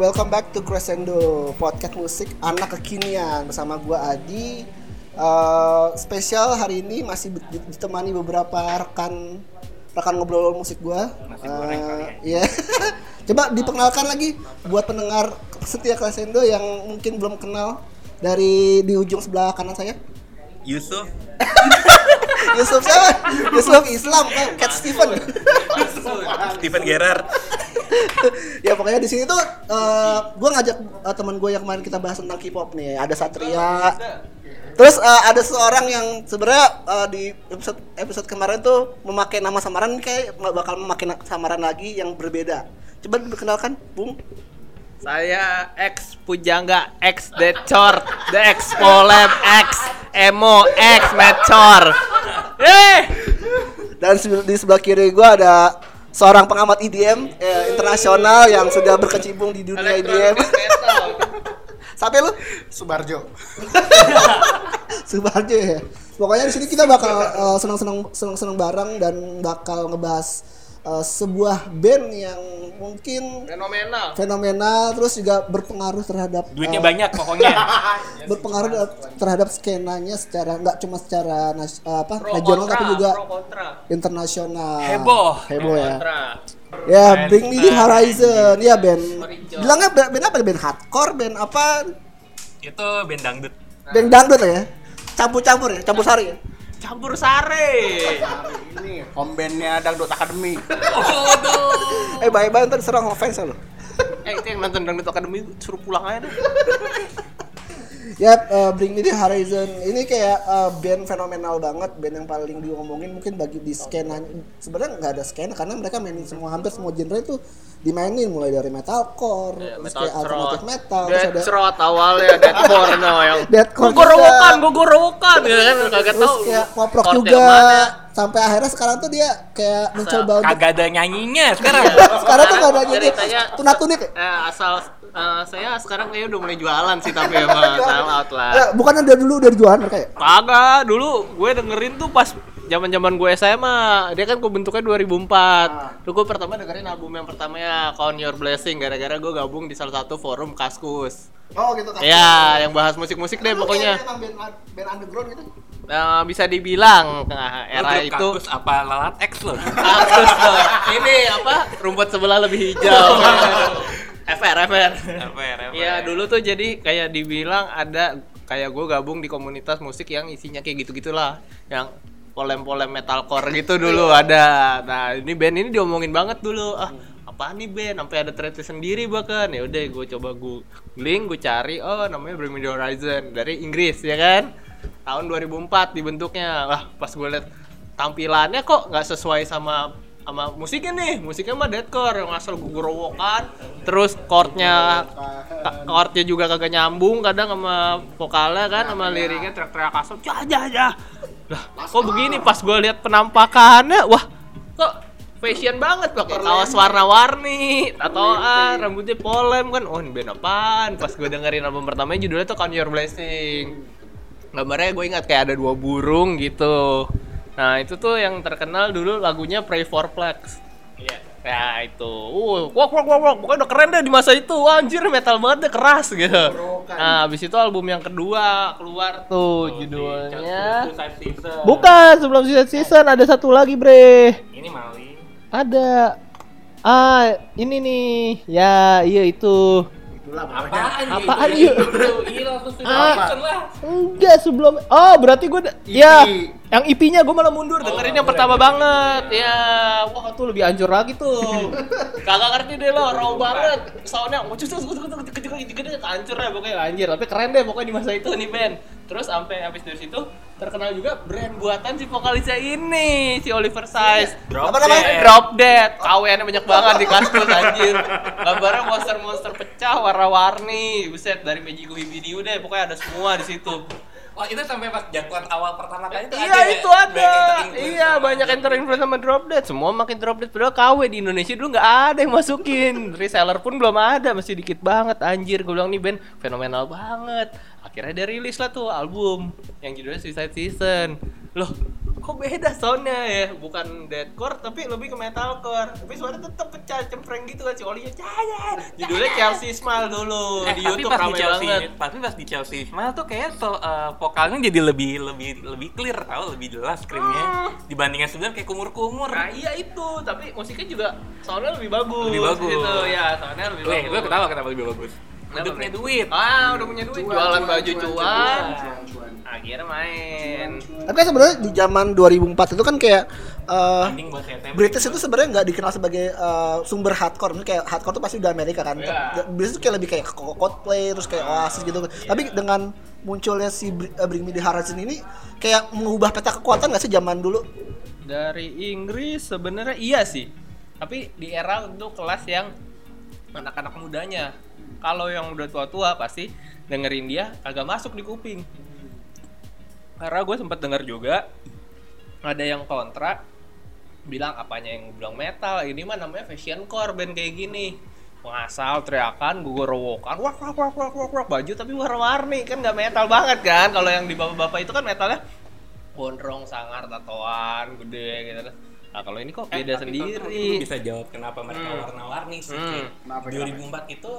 welcome back to Crescendo Podcast Musik Anak Kekinian bersama gua Adi. Eh, spesial hari ini masih di- ditemani beberapa rekan rekan ngobrol musik gua. Nasi goreng kali ya. Iya. Coba diperkenalkan lagi buat pendengar setia Crescendo yang mungkin belum kenal dari di ujung sebelah kanan saya. Yusuf Yusuf siapa? Yusuf Islam, kan? Cat Steven. Steven Gerrard ya pokoknya di sini tuh eh gue ngajak eh, teman gue yang kemarin kita bahas tentang K-pop nih. Ada Satria. Terus eh, ada seorang yang sebenarnya eh, di episode episode kemarin tuh memakai nama samaran kayak bakal memakai samaran lagi yang berbeda. Coba diperkenalkan Bung. Saya X Pujangga X Decor The X Polem X Emo X Mecor Eh dan di sebelah kiri gue ada seorang pengamat EDM eh, internasional yang sudah berkecimpung di dunia EDM sampai lu Subarjo. Subarjo ya. Pokoknya di sini kita bakal eh, senang-senang senang-senang bareng dan bakal ngebahas eh, sebuah band yang mungkin Fenomenal fenomenal terus juga berpengaruh terhadap duitnya eh, banyak pokoknya berpengaruh terhadap- terhadap skenanya secara nggak cuma secara nas- eh, apa Pro regional kontra, tapi juga internasional. Heboh. Heboh ya. Kontra Ya, Bring Me The Horizon. Ya band. Horizon. Bilangnya band, band apa? Band hardcore, band apa? itu band dangdut Band dangdut lah ya. Campur-campur ya, campur sari ya. Campur sare Ini home bandnya Dangdut Academy. Eh, bye-bye ntar serang offense lo. Eh itu yang nonton Dangdut Academy suruh pulang aja deh Ya, eh, Bring Me The Horizon ini kayak eh, band fenomenal banget, band yang paling diomongin mungkin bagi di skena. Sebenarnya nggak ada skena karena mereka mainin semua hampir semua genre itu dimainin mulai dari metalcore, kayak alternative metal, terus Dead ada Throat awalnya Deadcore no yang Deathcore Gogorowokan juga. Gogorowokan ya kan kagak terus tahu kayak pop rock chord yang juga. Sampai akhirnya sekarang tuh dia kayak mencoba untuk kagak ada nyanyinya sekarang sekarang tuh nggak ada Ceritanya- tunat-tunit ya? Eh, asal eh, saya sekarang kayaknya udah mulai jualan sih tapi emang sell out lah. Eh, bukan dari dulu udah jualan ya? Kagak, dulu gue dengerin tuh pas zaman-zaman gue SMA. Dia kan gue bentuknya 2004. Tuh gue pertama dengerin album yang pertamanya Count Your Blessing gara-gara gue gabung di salah satu forum Kaskus. Oh gitu kan. Ya, yang bahas musik-musik deh pokoknya. Emang band, band underground gitu. Nah, bisa dibilang nah, era itu kaktus apa lalat X lo Kaktus tuh. Ini apa? Rumput sebelah lebih hijau. FR, FR. Iya dulu tuh jadi kayak dibilang ada kayak gue gabung di komunitas musik yang isinya kayak gitu gitulah yang polem-polem metalcore gitu dulu ada. Nah ini band ini diomongin banget dulu. Ah apa nih band? Sampai ada thread sendiri bahkan. Ya udah gue coba googling gue cari oh namanya Bring Me The Horizon dari Inggris ya kan? Tahun 2004 dibentuknya. Wah pas gue liat tampilannya kok nggak sesuai sama sama musiknya nih. Musiknya mah deathcore yang asal gugurwokan terus chordnya chordnya juga kagak nyambung kadang sama vokalnya kan sama liriknya teriak-teriak asal jah jah jah lah kok begini pas gue lihat penampakannya? Wah kok fashion banget pakai kaos warna-warni tatoan rambutnya polem kan? Oh ini band apaan? Pas gue dengerin album pertamanya judulnya tuh Count Your Blessing. Gambarnya gue ingat kayak ada dua burung gitu. Nah itu tuh yang terkenal dulu lagunya Pray for Plex iya ya itu. Uh wah wah wah wah. Pokoknya udah keren deh di masa itu. Wah, anjir metal banget deh keras gitu. Nah habis itu album yang kedua keluar tuh judulnya bukan sebelum season season ada satu lagi bre. Ini Mali ada. Ah ini nih. Ya iya itu. Apaan Apaan, yuk? iya langsung Ah. lah. Enggak sebelum Oh berarti gue Ya Yang IP-nya gue malah mundur. Dengerin yang pertama banget. Ya Wah tuh lebih anjur lagi tuh. Kagak ngerti deh lo Raw banget. Soundnya Wah cus cus cus cus cus cus cus Hancur deh pokoknya. Anjir Tapi keren deh pokoknya di masa itu nih band Terus sampai habis dari situ Terkenal juga brand buatan si vokalisnya ini Si Oliver Size. Drop Apa namanya? Dead. Drop Dead. KWN banyak banget di kaskus anjir. Gambarnya monster-monster pecah warna-warni. Buset dari Magic Video deh Pokoknya ada semua di situ oh itu sampai pas jatuhan awal pertama kali itu Iya ada ya? itu ada. Banyak inter-influence Iya banyak drop yang terinfluence sama drop dead. Semua makin drop dead. Padahal KW di Indonesia dulu nggak ada yang masukin. Reseller pun belum ada, masih dikit banget. Anjir, gue bilang nih band fenomenal banget. Akhirnya dia rilis lah tuh album yang judulnya Suicide Season. Loh, kok beda soundnya ya bukan deathcore tapi lebih ke metalcore tapi suaranya tetap pecah cempreng gitu kan si Olinya cahaya judulnya Chelsea Smile dulu Eh, di tapi YouTube pas di ramai Chelsea, banget tapi pas di Chelsea Smile tuh kayak so, eh, vokalnya jadi lebih lebih lebih clear tau, lebih jelas screamnya Hmm. dibandingkan sebelumnya kayak kumur-kumur. Nah iya itu, tapi musiknya juga soundnya lebih bagus. Lebih bagus. Gitu ya, soundnya lebih Weh, bagus. gue ketawa kenapa lebih bagus. Udah punya duit. Ah, udah punya duit, jualan baju cuan. Akhirnya main. Tapi kan sebenarnya di zaman 2004 itu kan kayak eh, CTP. British itu sebenarnya nggak dikenal sebagai eh, sumber hardcore, Maksudnya kayak hardcore tuh pasti udah Amerika kan. Iya. British tuh kayak lebih kayak Coldplay terus kayak Oasis gitu. Tapi dengan munculnya si eh, Bring Me The Horizon ini kayak mengubah peta kekuatan nggak sih zaman dulu? Dari Inggris sebenarnya iya sih. Tapi di era untuk kelas yang anak-anak mudanya. Kalau yang udah tua-tua pasti dengerin dia agak masuk di kuping. Karena gue sempat denger juga ada yang kontra bilang apanya yang bilang metal ini mah namanya fashion core band kayak gini ngasal teriakan gue rowokan wak wak wak wak wak wak baju tapi warna-warni kan nggak metal banget kan kalau yang di bapak-bapak itu kan metalnya gondrong sangar tatoan gede gitu nah kalau ini kok Eh, beda tapi kalau sendiri bisa jawab kenapa mereka Hmm. warna-warni sih. Hmm. Kayak Kenapa, 2004 itu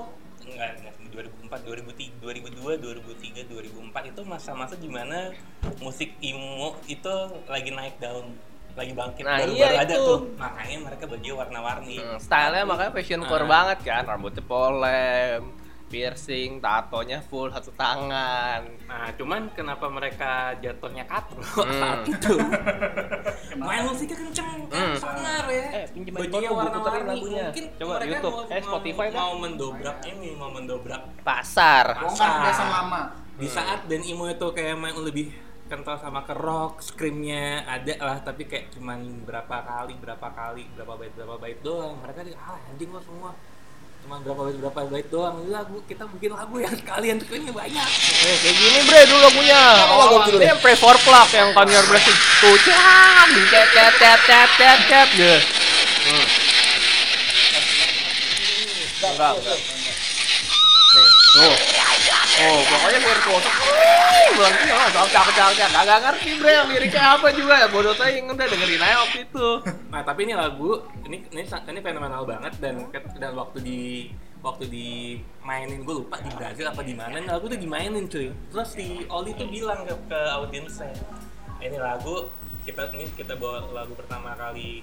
enggak, enggak 2004, 2003, 2002, 2003, 2004 itu masa-masa di mana musik emo itu lagi naik daun, lagi bangkit Nah, baru, iya baru ada itu. tuh. Makanya mereka baju warna-warni. Hmm, stylenya makanya fashion core Ah. banget kan rambutnya polem piercing tatonya full satu tangan Nah, cuman kenapa mereka jatuhnya katro Hmm. saat itu? Main musiknya kenceng, kan Hmm. sangar ya. Eh, pinjem Bajunya warna-warni. lagunya. Mungkin Coba mereka YouTube. mau, Eh, Spotify mau, mau mendobrak ini, mau mendobrak pasar Bongkar kebiasaan lama. di saat band emo itu kayak main lebih kental sama ke rock, screamnya ada lah tapi kayak cuman berapa kali, berapa kali, berapa bait, berapa bait doang. Mereka di ah anjing lo semua cuma berapa bait berapa bait doang Ini lagu kita bikin lagu yang kalian screamnya banyak Eh, kayak gini bre dulu lagunya. lagu Oh, dulu? ini yang Pray for Plug yang Kanye West itu cang, cet cet cet cet cet cet gitu. Hmm. Enggak, enggak. Nih, tuh. Oh, pokoknya virtuoso. Wih, Bilang sih, oh, cak cak cak cak. Agak ngerti bre yang liriknya apa juga. Bodoh tadi yang udah dengerin aja waktu itu. Nah tapi ini lagu ini ini ini fenomenal banget dan dan waktu di waktu dimainin gue lupa di Brazil apa di mana ini lagu tuh dimainin cuy. Terus si Oli tuh bilang ke, ke audiensnya ini lagu kita ini kita bawa lagu pertama kali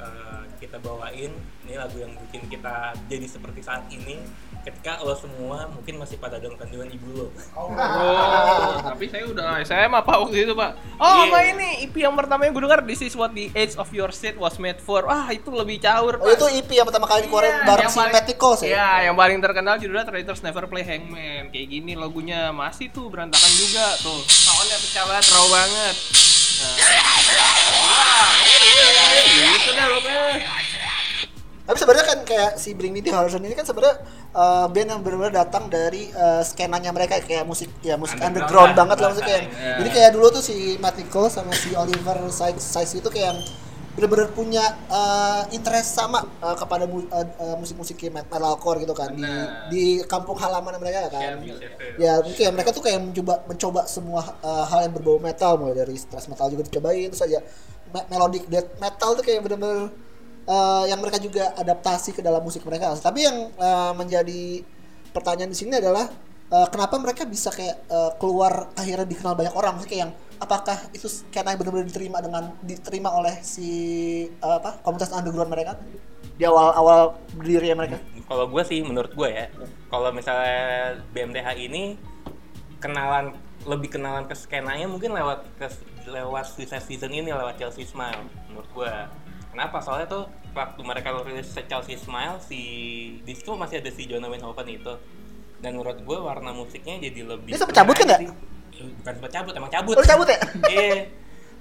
eh, kita bawain ini lagu yang bikin kita jadi seperti saat ini ketika lo semua mungkin masih pada dalam kandungan ibu lo. Oh, tapi saya udah SMA pak waktu itu pak. Oh, Iya. sama ini EP yang pertama yang gue dengar This is what the age of your seat was made for. Wah itu lebih caur. Oh itu EP yang pertama kali Iya, bareng yang si paling- Metikos ya. Iya, yang paling terkenal judulnya Traitors Never Play Hangman. Kayak gini lagunya masih tuh berantakan juga tuh. Soundnya pecah banget, raw banget. Nah. Wah, gitu dah pokoknya. Tapi sebenarnya kan kayak si Bring Me The Horizon ini kan sebenarnya eh, band yang benar-benar datang dari eh, skenanya mereka kayak musik ya musik underground, Underground banget lah musik kayak. Iya. Jadi kayak dulu tuh si Matt Nichols sama si Oliver Sykes, itu kayak yang benar-benar punya eh, interest sama eh, kepada mu- eh, eh, musik-musik kayak metalcore gitu kan di di kampung halaman mereka kan. Sheffield. Ya mungkin mereka tuh kayak mencoba mencoba semua eh, hal yang berbau metal mulai dari thrash metal juga dicobain terus aja me- melodic death metal tuh kayak bener-bener eh, yang mereka juga adaptasi ke dalam musik mereka. Tapi yang eh, menjadi pertanyaan di sini adalah eh, kenapa mereka bisa kayak eh, keluar akhirnya dikenal banyak orang? Maksudnya kayak yang apakah itu yang benar-benar diterima dengan diterima oleh si eh, apa komunitas underground mereka di awal-awal berdirinya mereka? kalau gue sih menurut gue ya kalau misalnya BMTH ini kenalan lebih kenalan ke skenanya mungkin lewat ke lewat sisa season ini lewat Chelsea Smile menurut gue kenapa soalnya tuh waktu mereka rilis Chelsea Smile si di situ masih ada si Jonah Winhoven itu dan menurut gue warna musiknya jadi lebih Dia sempet cabut kan nggak? sih. Eh, bukan sempat cabut emang cabut Lu cabut ya? iya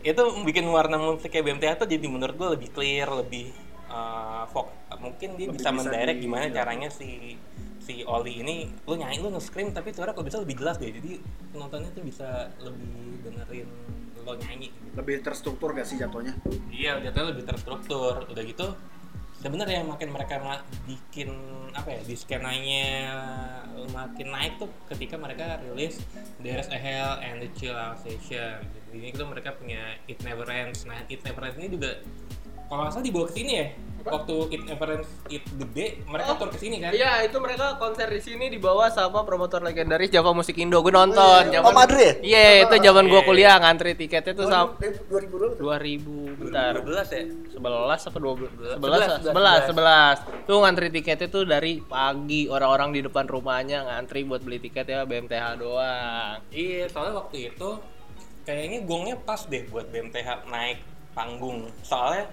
itu bikin warna musiknya BMTH tuh jadi menurut gue lebih clear lebih uh, fok- mungkin dia Lebih bisa bisa mendirect di- gimana iya. caranya si si Oli ini lu nyanyi lu nge-scream tapi suara kalau bisa lebih jelas deh jadi penontonnya tuh bisa lebih dengerin lo nyanyi Lebih terstruktur gak sih jatuhnya? iya jatuhnya lebih terstruktur udah gitu sebenarnya makin mereka bikin apa ya di skenanya semakin naik tuh ketika mereka rilis There's a Hell and the Chill Out Station. Jadi ini tuh mereka punya It Never Ends. Nah, It Never Ends ini juga kalau nggak salah dibawa ke sini ya. Waktu It Never Ends It gede, mereka Oh. tur ke sini kan. Iya, itu mereka konser di sini dibawa sama promotor legendaris Java Musik Indo. Gue nonton. Oh, Madrid Iya, itu zaman gua Iya. kuliah ngantri tiketnya tuh sama 2000 berapa tuh? 2000 bentar. 12 ya. 11 apa 12? 11, 11, 11, 11. Tuh ngantri tiketnya tuh dari pagi orang-orang di depan rumahnya ngantri buat beli tiket ya BMTH doang. Iya, soalnya waktu itu kayaknya gongnya pas deh buat BMTH naik panggung. Soalnya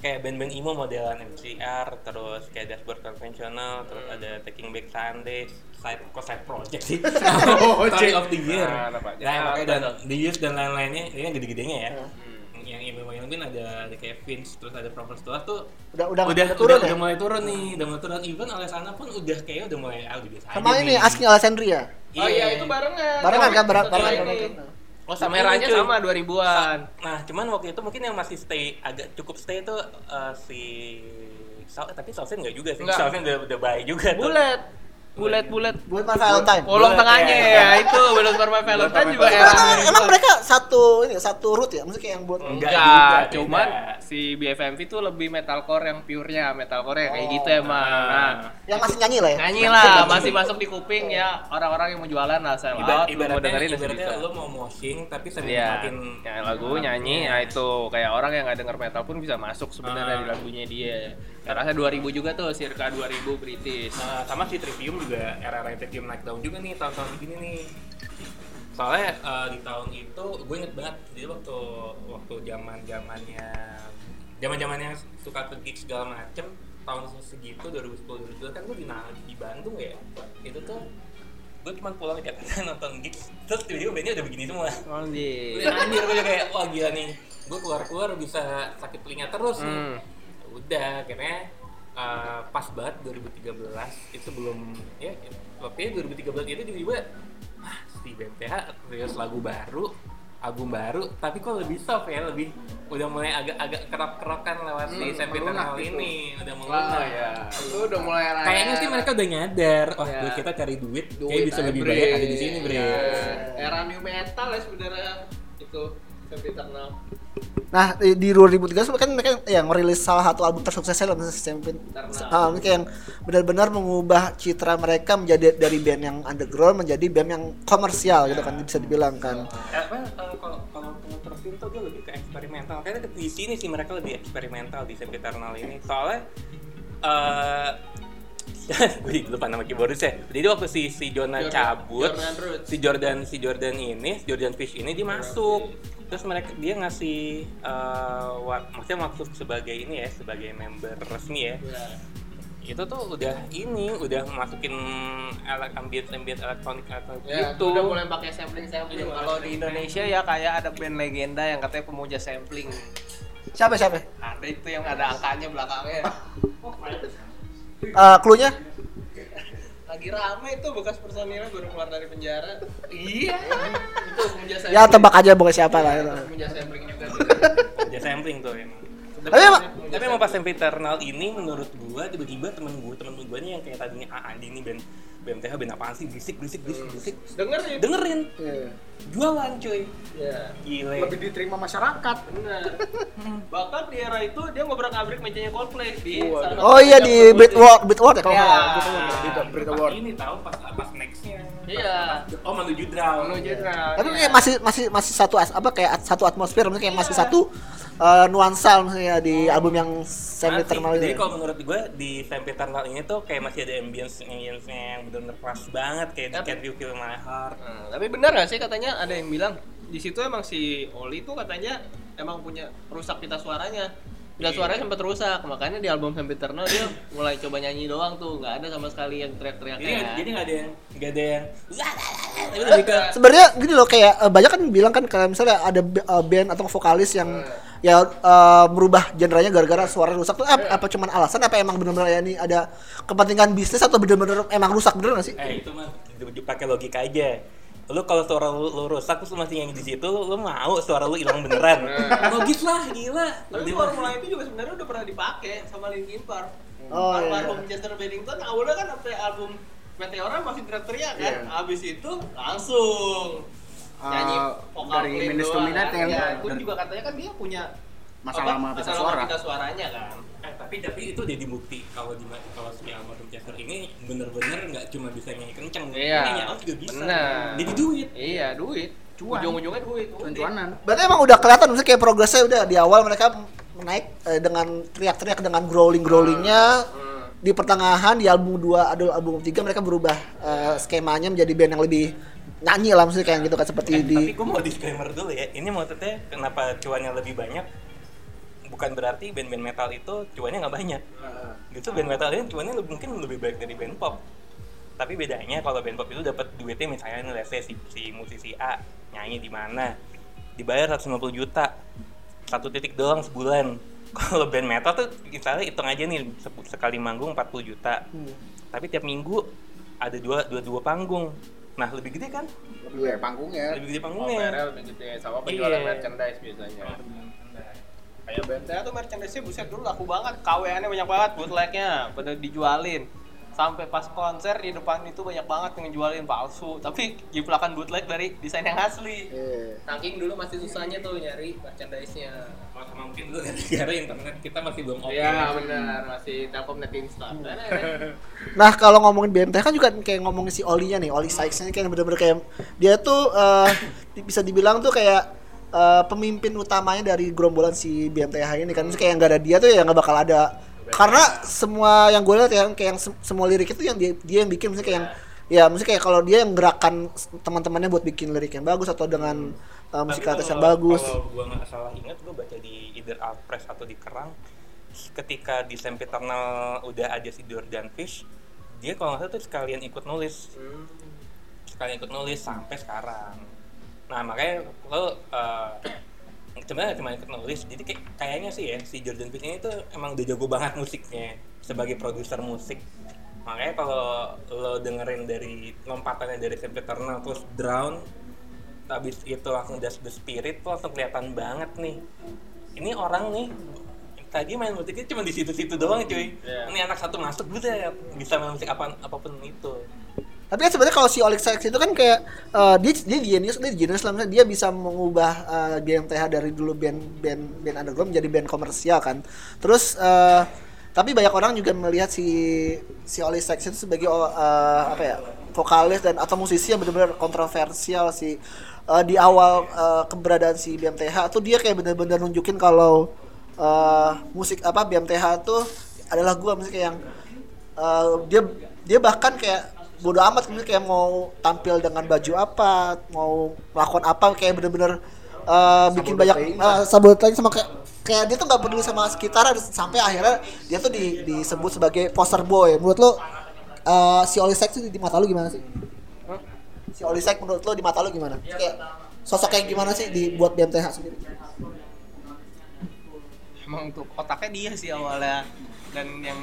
kayak band-band emo modelan MCR, terus kayak Dashboard Conventional, terus Hmm. ada Taking Back Sundays, side kok side project sih. Oh, Story of the Year. Nah, apa aja. Nah, makanya dan. The Years dan lain-lainnya, ini yang gede-gedenya ya. Hmm. Yang emo yang lain ada ada kayak Vince, terus ada Proper Stars tuh Udah udah, udah, udah turun udah, ya? udah mulai turun nih, udah mulai turun. Even Alessandra pun udah kayak udah mulai ah udah biasa Sama aja ini nih. Asking Alessandria. Oh iya, itu barengan. Barengan kan barengan Iya, barengan. Oh, sama Kameranya ini, cuy. sama 2000-an. Nah, cuman waktu itu mungkin yang masih stay agak cukup stay itu eh, si Sal, tapi Salsen enggak juga sih. Salsen udah udah baik juga tuh. Bulet. Bulet bulet. Buat My Valentine. Kolong Bulet, tengahnya ya. ya, itu belum Forma Valentine juga Emang, era emang, 2000-an. emang mereka satu ini satu root ya? Maksudnya yang buat Enggak Enggak, cuman si BFMV tuh lebih metalcore yang pure-nya, metalcore yang kayak Oh, gitu emang. Nah, yang masih nyanyi lah ya? nyanyi lah, masih masuk di kuping ya orang-orang yang mau jualan lah sell Ibarat, out, lu mau ibaratnya, dengerin ibaratnya lo mau moshing tapi sambil Iya, makin ya, lagu nyanyi, nah itu kayak orang yang nggak denger metal pun bisa masuk sebenarnya Ah. di lagunya dia. Saya rasa 2000 juga tuh, circa 2000 British. Nah, sama si Trivium juga era-era Trivium naik daun juga nih tahun-tahun begini nih. Soalnya eh, di tahun itu gue inget banget jadi waktu waktu zaman zamannya zaman zamannya suka ke gig segala macem tahun segitu 2010 2012 kan gue di di Bandung ya itu tuh gue cuma pulang ke Jakarta nonton gigs terus tiba-tiba bandnya udah begini semua Oh, di. Udah anjir gue kayak wah gila nih gue keluar-keluar bisa sakit telinga terus nih Hmm. Udah akhirnya uh, pas banget 2013 itu belum ya waktu itu 2013 itu tiba-tiba ah si BMTH rilis lagu baru album baru tapi kok lebih soft ya lebih udah mulai agak-agak kerap-kerokan lewat si Hmm, Eternal gitu. ini udah Wah, melunak ya. Itu udah mulai raya. kayaknya sih mereka udah nyadar wah Ya. duit kita cari duit, Duit kayak bisa lebih banyak ada di sini bre Iya. Era new metal ya sebenarnya itu Nah, di, di 2013 kan mereka yang merilis salah satu album tersuksesnya Eternal. Ah, ini kayak yang benar-benar mengubah citra mereka menjadi dari band yang underground menjadi band yang komersial gitu kan bisa dibilang kan. Eh, apa eh, kalau kalau terus itu dia lebih ke eksperimental. Kayaknya di sini sih mereka lebih eksperimental di Sam Eternal ini. Soalnya eh gue lupa nama keyboardis ya jadi waktu si si Jonah Jordan- cabut Jordan si Jordan si Jordan ini si Jordan Fish ini dia masuk terus mereka dia ngasih eh wa- maksudnya masuk sebagai ini ya sebagai member resmi ya Ya. itu tuh udah ini udah masukin alat ambient ambient elektronik elektronik gitu itu udah mulai pakai sampling sampling. Mulai Kalau di. Indonesia ya kayak ada band legenda yang katanya pemuja sampling. Siapa siapa? Ada itu yang ada angkanya belakangnya. Eh cluenya? Lagi rame itu bekas personilnya baru keluar dari penjara. Iya. itu sampling. Ya tebak aja bukan siapa lah itu. Pemuja sampling juga. Dia sampling tuh emang. Tapi emang Tapi emang pas sampai Eternal ini menurut gua tiba-tiba temen gua temen gua nih yang kayak tadinya ah anjing nih band BMTH band apaan sih berisik berisik berisik berisik Denger ya? dengerin Iya. jualan cuy Iya. gile Lebih diterima masyarakat. Benar. Bahkan di era itu dia ngobrak-abrik mejanya Coldplay di Oh satu iya di dua Beatward, Beatward ya kalau Ya. nggak. Gitu. Pas award. ini tahu pas pas nextnya Iya. oh menuju draw Menuju draw. Tapi Iya. kayak masih masih masih satu apa kayak at- satu atmosfer, maksudnya kayak masih satu eh, nuansa maksudnya di album yang Masih. Eternal Jadi ini. kalau menurut gue di Sam Eternal ini tuh kayak masih ada ambience ambience yang benar-benar keras banget kayak di Tapi- Can You Feel My Heart. Nah, tapi benar gak sih katanya ada yang bilang di situ emang si Oli tuh katanya emang punya rusak pita suaranya. Iya. suaranya sempat rusak, makanya di album Sam Eternal dia mulai coba nyanyi doang tuh, nggak ada sama sekali yang teriak-teriaknya. Jadi jadi nggak ada yang nggak ada yang ke Sebenarnya gini loh kayak eh, banyak kan bilang kan kalau misalnya ada eh, band atau vokalis yang ya eh, merubah genrenya gara-gara suara rusak tuh apa, apa cuman alasan apa emang benar-benar ya ini ada kepentingan bisnis atau benar-benar emang rusak bener gak sih? eh itu mah dipakai logika aja. Lu kalau suara lu, lu rusak terus lu masih nyanyi di situ, lu, lu mau suara lu hilang beneran. Logis lah, gila. Tapi formula itu juga sebenarnya udah pernah dipakai sama Linkin Park. Oh, iya. Almarhum Chester Bennington awalnya kan sampai album Meteora masih teriak-teriak kan Iya. abis itu langsung nyanyi Eh, vokal dari Minus doang Midnight kan. yang ya, dari- pun juga katanya kan dia punya Masalah sama pita suara. pita suaranya kan Eh, tapi tapi itu jadi bukti kalau di kalau si almarhum Chester ini bener-bener nggak cuma bisa nyanyi kenceng, Iya. nyanyi out juga bisa. Bener. Jadi duit. iya duit Cuan. ujung-ujungnya duit Cuan-cuanan. Berarti emang udah kelihatan maksudnya kayak progresnya udah di awal mereka naik eh, dengan teriak-teriak dengan growling-growlingnya Hmm. di pertengahan di album 2 ada album 3 mereka berubah eh, skemanya menjadi band yang lebih nyanyi lah maksudnya kayak gitu kan seperti Eh, di Tapi gue mau disclaimer dulu ya. Ini maksudnya kenapa cuannya lebih banyak? Bukan berarti band-band metal itu cuannya nggak banyak. Gitu band metal ini cuannya lebih, mungkin lebih baik dari band pop. Tapi bedanya kalau band pop itu dapat duitnya misalnya nih let's say si, si musisi A nyanyi di mana dibayar 150 juta satu titik doang sebulan. Kalau band metal tuh misalnya hitung aja nih se- sekali manggung 40 juta. Tapi tiap minggu ada dua dua dua panggung. Nah lebih gede kan? Iya, panggungnya. Lebih gede Oh, panggungnya. PRL lebih gede sama penjualan Iya. merchandise biasanya kayak BMTA tuh merchandise-nya buset dulu laku banget. KWN-nya banyak banget bootleg-nya pada dijualin. Sampai pas konser di depan itu banyak banget yang ngejualin palsu. Tapi jiplakan bootleg dari desain yang asli. Iya. saking dulu masih susahnya tuh nyari merchandise-nya. Oh, sama mungkin dulu gara-gara internet kita masih belum oke. Iya benar masih telkomnet instan Nah kalau ngomongin BMTH kan juga kayak ngomongin si Olinya nih, Oli Sykes ini kayak bener-bener kayak dia tuh eh, di- bisa dibilang tuh kayak eh, pemimpin utamanya dari gerombolan si BMTH ini kan, Maksudnya kayak nggak ada dia tuh ya nggak bakal ada. Karena semua yang gue lihat yang kayak yang sem- semua lirik itu yang dia, dia yang bikin, maksudnya kayak yang ya maksudnya kayak kalau dia yang gerakan teman-temannya buat bikin lirik yang bagus atau dengan uh, musikalitas yang bagus. Kalau gua nggak salah ingat, gua baca di either Alpress atau di Kerang, ketika di Sempiternal udah ada si Jordan Fish, dia kalau nggak salah tuh sekalian ikut nulis, sekalian ikut nulis sampai sekarang. Nah makanya lo uh, sebenarnya cuma ikut nulis, jadi kayak, kayaknya sih ya si Jordan Fish ini tuh emang udah jago banget musiknya sebagai produser musik. Makanya kalau lo dengerin dari lompatannya dari Sempiternal terus Drown, habis itu langsung Das the Spirit tuh langsung kelihatan banget nih. Ini orang nih tadi main musiknya cuma di situ-situ doang cuy. Iya. Ini anak satu masuk bisa bisa main musik apa apa pun itu. Tapi kan sebenarnya kalau si Alex Sykes itu kan kayak eh, dia dia genius, dia genius lah. Dia bisa mengubah eh, BMTH dari dulu band band band underground menjadi band komersial kan. Terus eh, tapi banyak orang juga melihat si si Alex Sykes itu sebagai eh, apa ya vokalis dan atau musisi yang benar-benar kontroversial si eh, di awal eh, keberadaan si BMTH tuh dia kayak benar-benar nunjukin kalau eh, musik apa BMTH tuh adalah gua. Musik yang eh, dia dia bahkan kayak bodo amat gitu kayak mau tampil dengan baju apa mau melakukan apa kayak bener-bener eh, bikin banyak uh, sabotage sama kayak kayak dia tuh nggak peduli sama sekitar sampai akhirnya dia tuh di, disebut sebagai poster boy. Menurut lo eh, si Oli Sykes tuh di mata lo gimana sih? Si Oli Sykes menurut lo di mata lo gimana? Kayak sosok kayak gimana sih dibuat BMTH sendiri? Emang untuk otaknya dia sih awalnya. Dan yang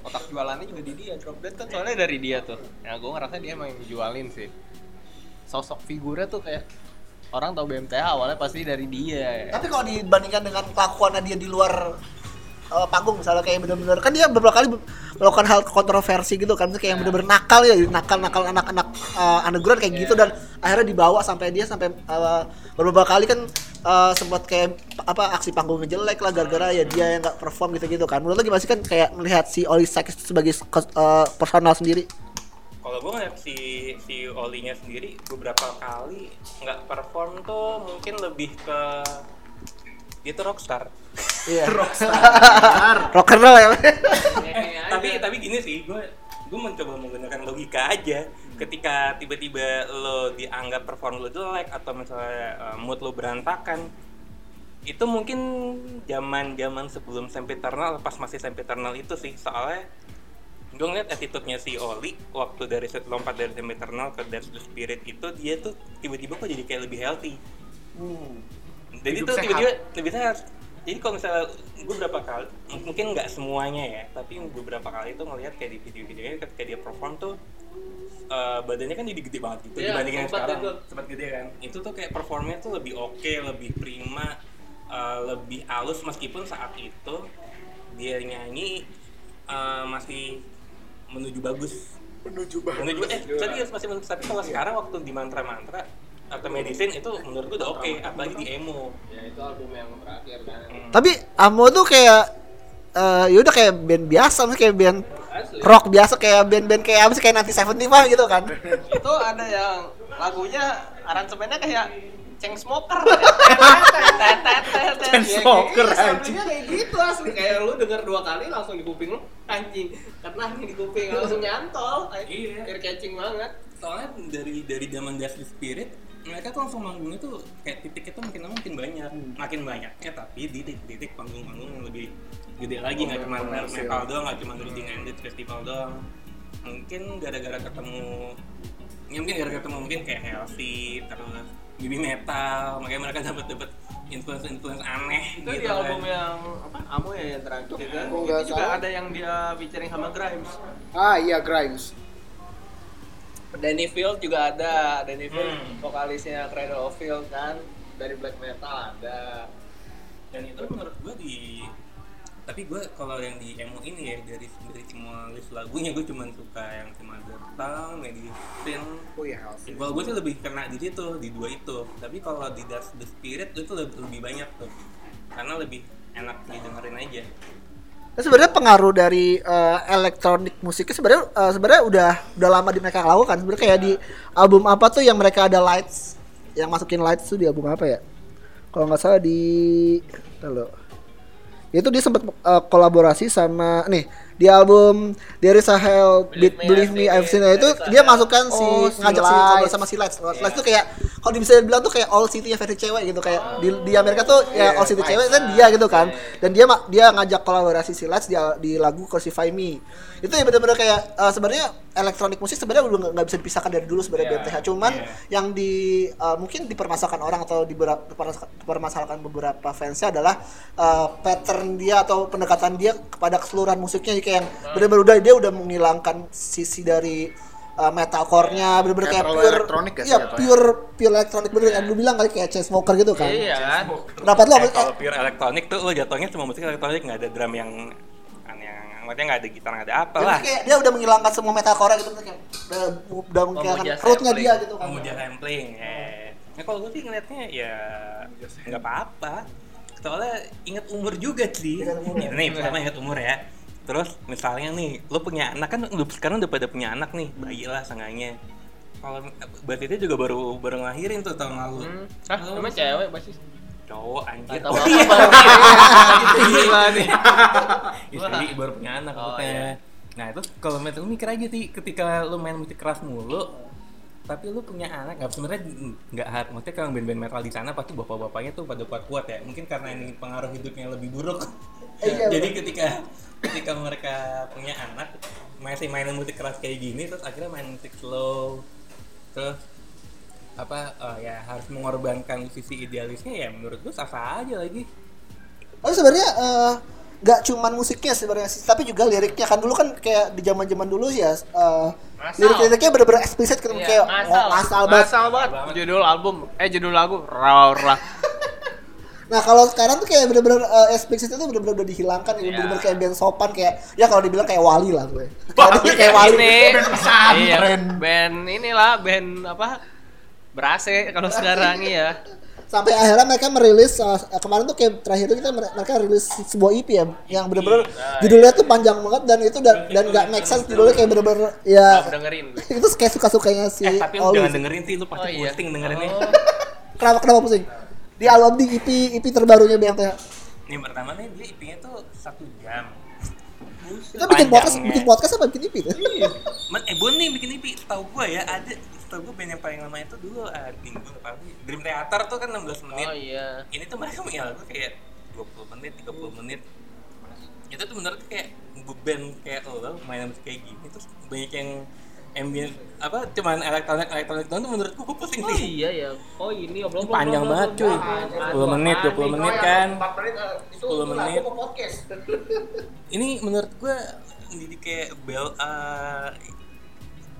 otak jualannya juga di dia drop dead kan soalnya dari dia tuh. Ya gue ngerasa dia emang yang jualin sih. Sosok figurnya tuh kayak orang tahu BMTH awalnya pasti dari dia. Tapi kalau dibandingkan dengan kelakuannya dia di luar eh, panggung misalnya kayak bener-bener kan dia beberapa kali melakukan hal kontroversi gitu kan kayak yang bener-bener nakal ya nakal-nakal anak-anak eh, underground kayak gitu dan akhirnya dibawa sampai dia sampai eh, beberapa kali kan eh, sempat kayak apa aksi panggungnya jelek lah gara-gara ya dia yang nggak perform gitu-gitu kan. Menurut lo gimana sih kan kayak melihat si Oli Sykes sebagai eh, personal sendiri? Kalau gue ngeliat si si Olinya sendiri beberapa kali nggak perform tuh mungkin lebih ke dia tuh rockstar. iya. Rock and roll ya tapi tapi gini sih gue gue mencoba menggunakan logika aja. Ketika tiba-tiba lo dianggap perform lo jelek atau misalnya uh, mood lo berantakan itu mungkin zaman zaman sebelum sempiternal pas masih sempiternal itu sih. Soalnya gue ngeliat attitude-nya si Oli waktu dari lompat dari sempiternal ke Dance the Spirit itu dia tuh tiba-tiba kok jadi kayak lebih healthy jadi Hidup tuh tiba-tiba lebih sehat. Jadi kalau misalnya gue berapa kali mungkin nggak semuanya ya tapi beberapa kali itu ngelihat kayak di video-videonya ketika dia perform tuh eh, badannya kan jadi gede banget gitu Iya, dibandingin yang sekarang. itu. sempat gede kan? Itu tuh kayak performnya tuh lebih oke lebih prima eh, lebih halus meskipun saat itu dia nyanyi eh, masih menuju bagus. Menuju banget. menuju eh serius masih menuju tapi kalau sekarang waktu di mantra mantra atau medicine itu menurut gue udah oke apalagi di emo Ya itu album yang terakhir kan. Hmm. Tapi Amo tuh kayak eh ya udah kayak band biasa, maksudnya kayak band Asli. rock biasa kayak band-band kayak apa sih kayak nanti Seventy mah gitu kan. itu ada yang lagunya aransemennya kayak ceng smoker ceng smoker, anjing kayak gitu asli kayak lu denger dua kali langsung di kuping lu anjing nih di kuping langsung nyantol Iya. ear catching banget soalnya dari dari zaman Dusty Spirit mereka tuh langsung manggungnya tuh kayak titik itu makin lama makin banyak. Makin banyaknya tapi di titik-titik panggung-panggung yang lebih gede lagi. Nggak cuma metal doang nggak cuma reading ended festival doang. Mungkin gara-gara ketemu ya mungkin gara-gara ketemu mungkin kayak healthy terus baby metal. Makanya mereka dapat dapat influence influence aneh itu gitu di album kan. yang apa Amo ya yang terakhir kan? Itu juga salah. ada yang dia featuring sama Grimes. Ah iya Grimes. Danny Field juga ada. Danny Field Hmm. vokalisnya Cradle of Field kan? Dari black metal ada. Dan itu menurut gue di tapi gue kalau yang di emo ini ya dari dari semua list lagunya gue cuma suka yang cuma Town, Medicine Oh Healthy. kalau gue sih lebih kena di situ di dua itu. Tapi kalau di Dust the Spirit itu lebih, lebih banyak tuh. Karena lebih enak didengerin aja Sebenarnya pengaruh dari eh, elektronik musiknya sebenarnya eh, sebenarnya udah udah lama di mereka lakukan. Sebenarnya kayak di album apa tuh yang mereka ada lights, yang masukin lights tuh di album apa ya? Kalau nggak salah di, Halo. Itu dia sempat eh, kolaborasi sama nih di album There is a Hell Believe, Believe Me, Believe Me I've Seen It. It. itu dia masukkan si Oh, si ngajak si Lights. sama si Lights. Lights tuh kayak kalau bisa bilang tuh kayak all city nya versi cewek gitu kayak di, di Amerika tuh ya Iya, all city cewek kan dia gitu kan. Dan dia dia ngajak kolaborasi si Lights di, di lagu Crucify Me. Itu ya bener-bener kayak eh, sebenarnya elektronik musik sebenarnya udah nggak- nggak bisa dipisahkan dari dulu sebenarnya Iya, BMTH. Cuman iya. yang di eh, mungkin dipermasalahkan orang atau dipermasalahkan beberapa fansnya adalah eh, pattern dia atau pendekatan dia kepada keseluruhan musiknya. Kayak yang bener-bener udah dia udah menghilangkan sisi dari uh, metalcore-nya bener-bener Kayak kayak, pure elektronik ya iya jatuhnya? pure pure elektronik. Bener yang lu bilang kali kayak Chainsmoker gitu kan. Iya. Kan kenapa lu Eh, kalau pure elektronik tuh lo jatuhnya cuma musik elektronik nggak ada drum yang maksudnya nggak ada gitar nggak ada apa lah. kayak dia udah menghilangkan semua metalcore gitu kayak udah, udah menghilangkan rootnya dia gitu kan. Memuja sampling ya. Nah, kalau gue sih ngeliatnya ya nggak apa-apa. Soalnya ingat umur juga sih. Ingat umur. Ya? Nih pertama ingat umur ya. Terus misalnya nih lo punya anak kan udah sekarang udah pada punya anak nih bayi lah seenggaknya. Kalau berarti dia juga baru baru ngelahirin tuh tahun lalu. Hmm. ah emang cewek basis cowok anjir Oh, apa iya. gila nih. Istri baru punya anak Oh, iya. Nah itu kalau menurut lu mikir aja sih ketika lu main musik keras mulu tapi lu punya anak nggak sebenarnya nggak hard maksudnya kalau band-band metal di sana pasti bapak-bapaknya tuh pada kuat-kuat ya. Mungkin karena ini pengaruh hidupnya lebih buruk. Iya, jadi ketika ketika mereka punya anak masih mainin musik keras kayak gini terus akhirnya main musik slow terus apa eh, ya harus mengorbankan sisi idealisnya ya menurut gua sah-sah aja lagi Tapi sebenarnya eh, nggak cuman musiknya sebenarnya sih, tapi juga liriknya kan dulu kan kayak di zaman zaman dulu ya eh, Ngasal. lirik-liriknya bener-bener eksplisit gitu Iya, kayak ngasal. oh, ngasal banget. Ngasal banget. Judul album, eh judul lagu Raura. Nah kalau sekarang tuh kayak bener-bener eh, eksplisit itu bener-bener udah dihilangkan, Iya. bener-bener kayak band sopan kayak ya kalau dibilang kayak wali lah gue. Kayak, kayak wali. ini. pesantren. Iya, band inilah band apa? Berase kalau sekarang iya. Sampai akhirnya mereka merilis eh, kemarin tuh kayak terakhir itu kita mere- mereka rilis sebuah EP ya yang bener-bener judulnya tuh panjang banget dan itu dan dan nggak make sense judulnya kayak bener-bener ya dengerin gue. itu kayak suka-sukanya si eh tapi Oli jangan dengerin sih lu pasti Oh, iya. pusing dengerinnya Oh. Kenapa kenapa pusing? Di album di EP EP terbarunya BMTH. Ini pertama nih dia IP-nya tuh satu jam. Kita bikin podcast bikin podcast apa bikin EP tuh? Man, eh Bon nih bikin IP, setahu gua ya ada setahu gua band yang paling lama itu dulu uh, minggu apa? Dream Theater tuh kan 16 menit. Oh iya. Ini tuh mereka punya lagu kayak 20 menit, 30 menit. Itu tuh menurut kayak band kayak lo main musik kayak gini terus banyak yang ambient apa cuman elektronik elektronik doang tuh menurut gua pusing Oh sih. iya ya. Oh ini obrol Panjang banget cuy. 10 menit, 20 menit kan. 10 menit. Ini menurut gua jadi kayak bel uh,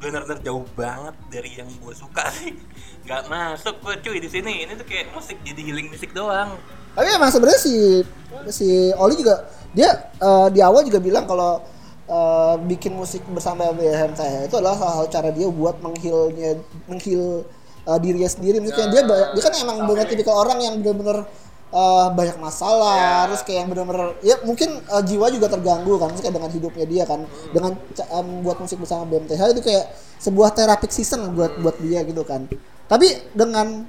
benar-benar jauh banget dari yang gue suka sih. Gak masuk gue cuy di sini. Ini tuh kayak musik jadi healing musik doang. Tapi emang sebenarnya si si Oli juga dia eh, di awal juga bilang kalau eh, bikin musik bersama BMTH itu adalah salah satu cara dia buat menghilnya menghil eh, dirinya sendiri misalnya dia ba- dia kan emang benar tipikal orang yang benar-benar eh, banyak masalah terus kayak yang benar-benar ya mungkin eh, jiwa juga terganggu kan terus kayak dengan hidupnya dia kan dengan ca- em, buat musik bersama BMTH itu kayak sebuah therapeutic season buat buat dia gitu kan. Tapi dengan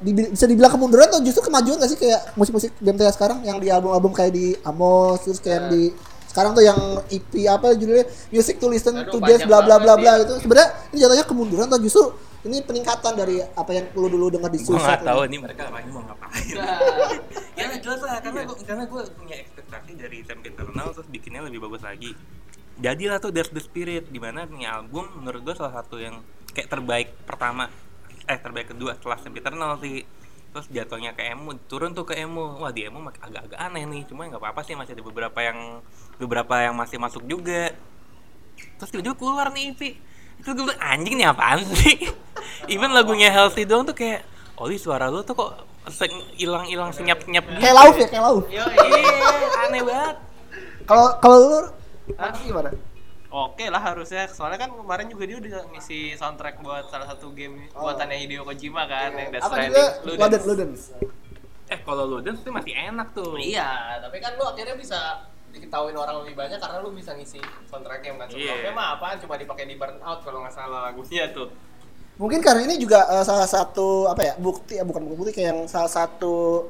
dibi- bisa dibilang kemunduran atau justru kemajuan gak sih kayak musik-musik BMTH sekarang? Yang di album-album kayak di Amos terus kayak yang di sekarang tuh yang EP apa judulnya? Music to Listen Aduh, to Dance bla bla bla bla ya. itu sebenarnya ini jatuhnya kemunduran atau justru ini peningkatan dari apa yang lu dulu dengar di gue nggak Suicide? tahu ini? ini mereka lagi mau ngapain ya nggak jelas lah karena gua, karena gue punya ekspektasi dari Sam Eternal terus bikinnya lebih bagus lagi. Jadilah tuh There's the Spirit di mana nih album menurut gue salah satu yang kayak terbaik pertama eh terbaik kedua setelah Sam Eternal sih. Terus jatuhnya ke emo turun tuh ke emo wah di emo agak-agak aneh nih cuma nggak apa-apa sih masih ada beberapa yang beberapa yang masih masuk juga. Terus tiba-tiba keluar nih EP itu gue bilang anjing nih apaan sih? Even lagunya Healthy doang tuh kayak Oli suara lu tuh kok hilang-hilang senyap-senyap gitu kayak lauf ya kayak lauf. Yo, iya aneh banget. Kalau kalau lu gimana? Oke lah harusnya soalnya kan kemarin juga dia udah ngisi soundtrack buat salah satu game buatannya Hideo Kojima kan yang Death apa Stranding. juga? Ludens. Loden eh kalau Ludens tuh masih enak tuh. Iya, tapi kan lu akhirnya bisa diketahuin orang lebih banyak karena lu bisa ngisi soundtracknya kan sebelumnya Iya. mah apaan? Cuma dipakai di burnout kalau nggak salah lagunya tuh mungkin karena ini juga eh, salah satu apa ya bukti ya bukan bukti kayak yang salah satu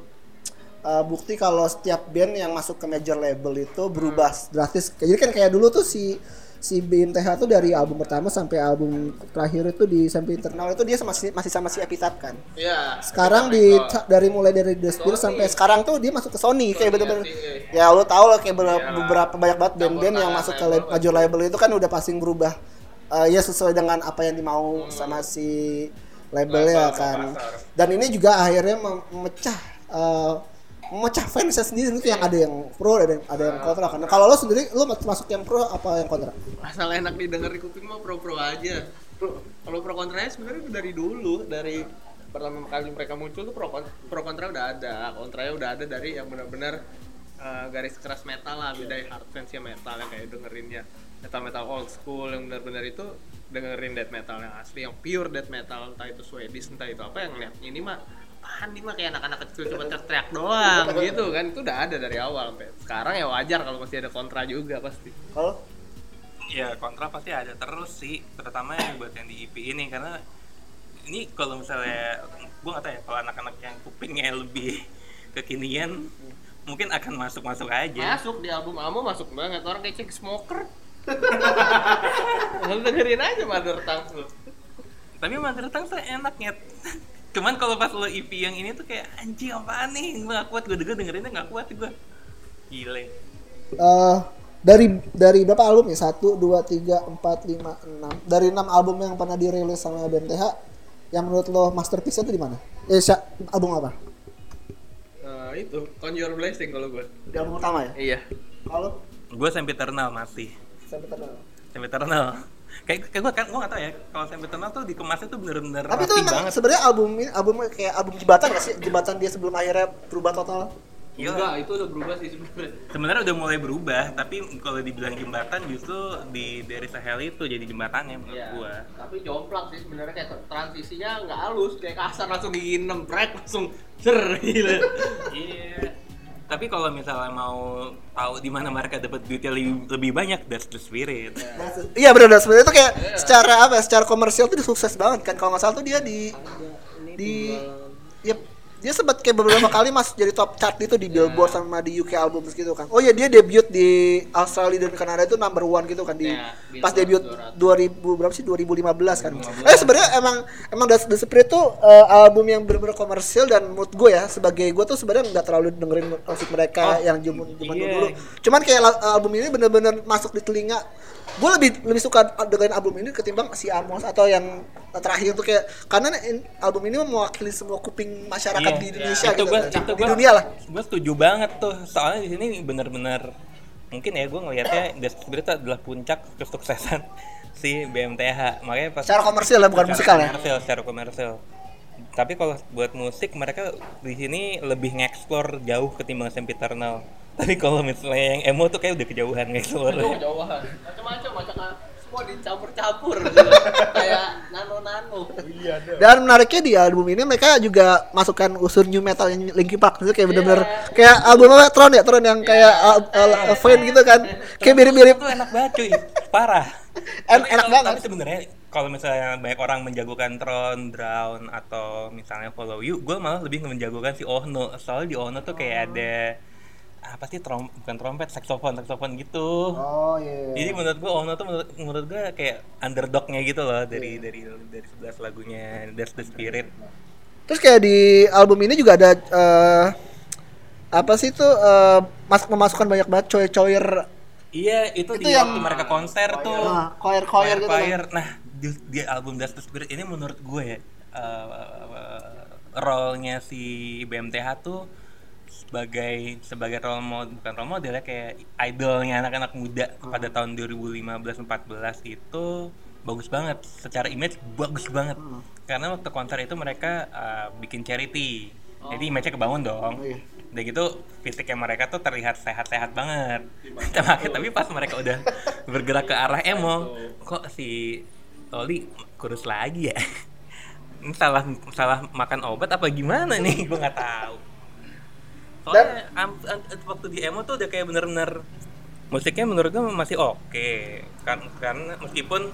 eh, bukti kalau setiap band yang masuk ke major label itu berubah drastis. Jadi kan kayak dulu tuh si si BMTH tuh dari album pertama sampai album terakhir itu di sampai internal itu dia masih masih sama si Epitaph kan. Iya. sekarang di dari mulai dari The Spirit sampai sekarang tuh dia masuk ke Sony kayak bener-bener ya lo tau lah kayak ber- Iya. beberapa banyak banget band-band yang masuk ke major label itu kan udah pasti berubah Eh, ya sesuai dengan apa yang dimau sama si labelnya Label, kan. dan ini juga akhirnya mem- memecah eh, memecah fansnya sendiri. Itu yang ada yang pro ada yang ada yang kontra kan. Kalau lo sendiri lo masuk yang pro apa yang kontra? Asal enak didengar di kuping mah pro-pro aja. Pro, kalau pro kontranya sebenarnya dari dulu, dari pertama kali mereka muncul tuh pro, kon- pro kontra udah ada, kontranya udah ada dari yang benar-benar eh, garis keras metal lah, beda hard fans ya metal yang kayak dengerinnya metal metal old school yang benar-benar itu dengerin death metal yang asli, yang pure death metal entah itu Swedish entah itu apa yang lihat ini mah apaan nih mah? Kayak anak-anak kecil cuma teriak doang gitu kan. Itu udah ada dari awal sampai sekarang ya wajar kalau masih ada kontra juga pasti. Kalau? Ya kontra pasti ada terus sih terutama yang buat yang di EP ini karena ini kalau misalnya gue nggak tahu ya kalau anak-anak yang kupingnya lebih kekinian mungkin akan masuk-masuk aja. Masuk di album Amo masuk banget. Orang kayak cek smoker. Lu dengerin aja Mother Tongue lu. tapi Mother Tongue tuh enak nyet. Cuman kalau pas lo EP yang ini tuh kayak anjing apaan nih? Gue gak kuat. Gue denger dengerinnya gak kuat gue gile. Eh dari dari berapa album ya? Satu dua tiga empat lima enam. Dari enam album yang pernah dirilis sama BMTH yang menurut lo masterpiece itu di mana? Eh sya- album apa? Nah, itu Conjure Blessing kalau gue. di album pertama ya? Iya. kalau? Gue sampai eternal masih sampai terkenal sampai eternal kayak kayak gue kan gue gak tau ya kalau sampai eternal tuh dikemasnya tuh bener-bener tapi itu rapi emang banget sebenarnya album ini albumnya kayak album jembatan gak sih jembatan dia sebelum akhirnya berubah total Iya. Enggak, itu udah berubah sih sebenarnya. sebenarnya udah mulai berubah tapi kalau dibilang jembatan justru di dari Sahel itu jadi jembatannya menurut Iya. gua Tapi jomplang sih sebenarnya kayak transisinya nggak halus, kayak kasar langsung diginem brek langsung cer gila. iya tapi kalau misalnya mau tahu di mana mereka dapat duitnya lebih, lebih banyak that's the spirit. Iya benar benar sebenarnya itu kayak secara apa ya, secara komersial tuh dia sukses banget kan. Kalau nggak salah tuh dia di di ya dia sempat kayak beberapa kali masuk jadi top chart itu di Billboard sama di UK Albums gitu kan. Oh iya dia debut di Australia dan Kanada itu number one gitu kan di Iya, pas debut 2000 berapa sih 2015 kan. Eh sebenarnya emang emang The, The Spirit tuh eh, album yang benar-benar komersil dan mood gue ya sebagai gue tuh sebenarnya nggak terlalu dengerin musik mereka yang zaman iya. dulu. Cuman kayak album ini benar-benar masuk di telinga. Gue lebih lebih suka dengerin album ini ketimbang si Amos atau yang terakhir tuh kayak karena album ini mewakili semua kuping masyarakat Iya, di Indonesia itu gitu gua, kan. itu di gua, dunia lah. gue setuju banget tuh soalnya di sini bener-bener mungkin ya gue ngelihatnya The Spirit adalah puncak kesuksesan si BMTH makanya pas Secara komersil ya bukan secara musikal ya. komersil, secara komersil tapi kalau buat musik mereka di sini lebih ngeksplor jauh ketimbang Sam Eternal Tapi kalau misalnya yang emo tuh kayak udah kejauhan kayak suara. jauhan. Macam-macam, macam semua dicampur-campur gitu. Kayak nano-nano. Dan menariknya di album ini mereka juga masukkan unsur new metal yang Linkin Park itu kayak bener-bener kayak album apa Tron ya Tron yang kayak uh, uh, Fane gitu kan kayak mirip-mirip Itu enak banget cuy. Parah. En- enak banget. Tapi sebenarnya kalau misalnya banyak orang menjagokan Tron, Drown atau misalnya Follow You, gue malah lebih menjagokan si Ohno. Soalnya di Ohno tuh kayak ada apa sih trom bukan trompet, saksofon, saksofon gitu. oh iya Jadi menurut gue Ohno tuh menurut, menurut gue kayak underdognya gitu loh dari dari dari 11 lagunya That's the Spirit. terus kayak di album ini juga ada eh, apa sih tuh eh, mas memasukkan banyak banget coy-coyer Iya, itu, Itu di yang- waktu mereka konser tuh. nah, choir-choir gitu kan. Choir. Nah, di, di album That's the Spirit ini menurut gue ya eh, role-nya si BMTH tuh sebagai sebagai role model bukan role model ya kayak idolnya anak-anak muda pada tahun 2015-14 itu bagus banget. Secara image bagus banget. Karena waktu konser itu mereka eh, bikin charity. Jadi image-nya kebangun dong. Iya. udah gitu fisiknya mereka tuh terlihat sehat-sehat banget. Tapi, tapi pas mereka udah bergerak ke arah emo kok si Oli kurus lagi ya? Ini salah salah makan obat apa gimana nih? Gue nggak tahu soalnya am- am- waktu di emo tuh udah kayak bener-bener musiknya menurut gue masih oke kan karena meskipun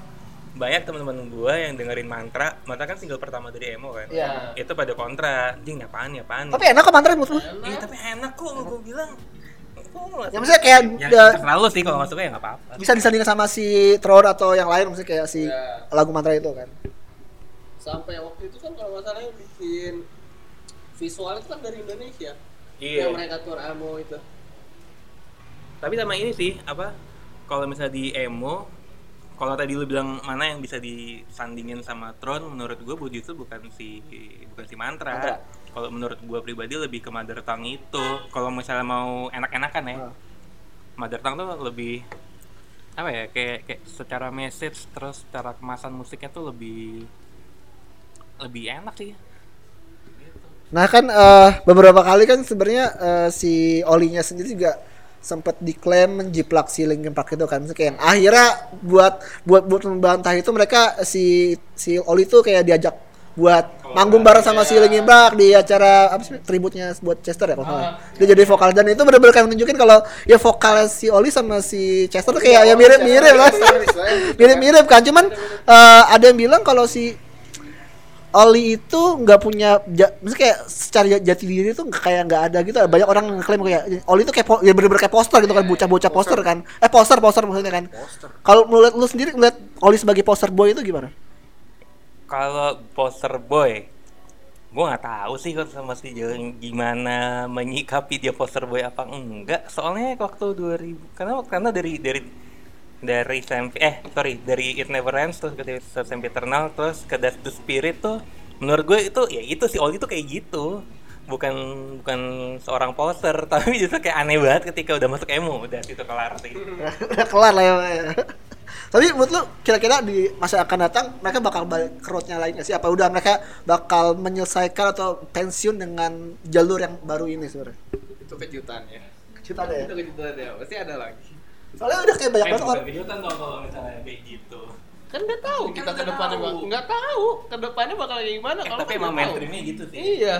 banyak teman-teman gue yang dengerin mantra mantra kan single pertama dari emo kan Iya. itu pada kontra jing apaan ya apaan tapi enak kok mantra menurut lu Iya tapi enak kok gue bilang. Nggak ya maksudnya kayak Ya, eh, terserah lu sih kalau suka ya nggak apa-apa. bisa disandingkan sama si Tron atau yang lain maksudnya kayak si Iya. lagu mantra itu kan Sampai waktu itu kan kalau nggak salah yang bikin visual itu kan dari Indonesia. Iya. Yang mereka tour emo itu. Tapi sama ini sih apa? Kalau misalnya di emo, kalau tadi lu bilang mana yang bisa disandingin sama Tron, menurut gue Budi itu bukan si bukan si mantra. Mantra. Kalau menurut gue pribadi lebih ke Mother Tongue itu. Kalau misalnya mau enak-enakan ya, Ah. Mother Tongue tuh lebih apa ya kayak kayak secara message terus secara kemasan musiknya tuh lebih lebih enak sih Nah kan eh, beberapa kali kan sebenarnya eh, si Olinya sendiri juga sempat diklaim menjiplak si Linkin Park itu kan. Maksudnya kayak yang akhirnya buat buat buat membantah itu mereka si si Oli tuh kayak diajak buat manggung bareng sama si Linkin Park di acara apa sih tributnya buat Chester ya kalau salah. Dia jadi vokal. Dan itu benar-benar kayak menunjukin kalau ya vokalnya si Oli sama si Chester tuh kayak ya mirip-mirip lah. Mirip-mirip kan. Cuman eh, ada yang bilang kalau si Oli itu nggak punya ja, maksudnya kayak secara jati diri tuh nggak- kayak nggak ada gitu. Banyak orang ngeklaim kayak Oli itu kayak ya bener-bener kayak poster gitu kan bocah-bocah poster. kan. Eh poster poster maksudnya kan. Kalau menurut lu sendiri melihat Oli sebagai poster boy itu gimana? Kalau poster boy gue nggak tahu sih kalau sama si Jeng gimana menyikapi dia poster boy apa enggak. Soalnya waktu 2000 karena karena dari dari dari SMP eh sorry dari It Never Ends terus ke SMP Eternal terus ke That's the Spirit tuh menurut gue itu ya itu si Oli tuh kayak gitu bukan bukan seorang poster tapi justru kayak aneh banget ketika udah masuk emo udah itu kelar sih udah kelar lah ya tapi menurut lu kira-kira di masa akan datang mereka bakal balik ke roadnya lain nggak sih apa udah mereka bakal menyelesaikan atau pensiun dengan jalur yang baru ini sebenarnya Itu kejutan ya. Ada ya Itu kejutan ya. Pasti ada lagi. Soalnya udah kayak banyak banget kejutan dong kalau misalnya kayak gitu. Kan nggak tahu. Kan kita ke nggak depannya nggak tahu. Ke depannya bakal kayak gimana. Eh, kalau tapi kan emang mainstreamnya gitu sih. Iya.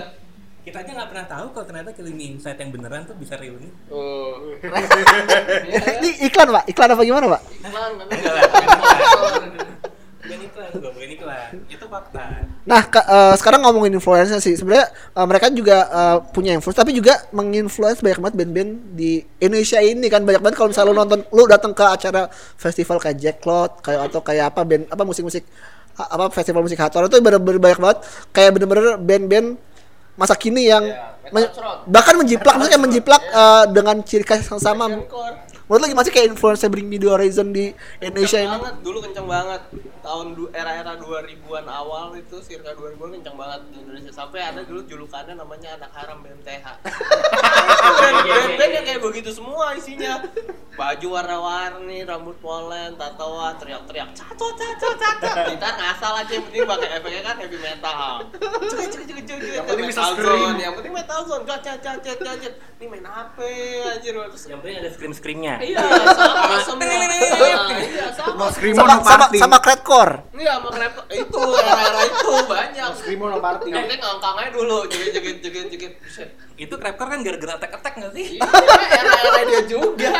kita aja nggak pernah tahu kalau ternyata Killing Inside yang beneran tuh bisa reuni Oh. ini iklan pak. Iklan apa gimana pak? Iklan, lah bukan iklan bukan bukan iklan. Itu fakta. Nah, eh, sekarang ngomongin influencer sih. Sebenarnya eh, mereka juga eh, punya influence tapi juga menginfluence banyak banget band-band di Indonesia ini kan. Banyak banget kalau misalnya lu nonton lu datang ke acara festival kayak Jack Cloud kayak atau kayak apa band apa musik-musik apa festival musik hardcore itu bener-bener banyak banget. Kayak bener-bener band-band masa kini yang Iya, men- bahkan menjiplak maksudnya menjiplak eh, dengan ciri khas yang sama. Menurut lu gimana sih kayak influencer Bring Me The Horizon di Indonesia kenceng ini? banget dulu kenceng banget tahun era-era 2000-an awal itu circa 2000-an kencang banget di Indonesia sampai ada dulu julukannya namanya anak haram BMTH. Band-band yang kayak begitu semua isinya. Baju warna-warni, rambut polen, tatoan, teriak-teriak caco caco caco. Gitar ngasal aja yang penting pakai efeknya kan heavy metal. Cek cek cek cek Yang penting bisa metal scream. zone, yang penting metal zone, gacet gacet gacet. Ini main HP anjir terus Yang penting ada scream screamnya. Iya, sama semua. Iya, sama. Sama sama sama crackcore. Iya, sama krep itu era-era itu banyak. Screamo no party. Yang penting ngangkang aja dulu, jegit jegit jegit jegit. Itu crapcore kan gara-gara attack-attack nggak sih? Iya, era-era dia juga.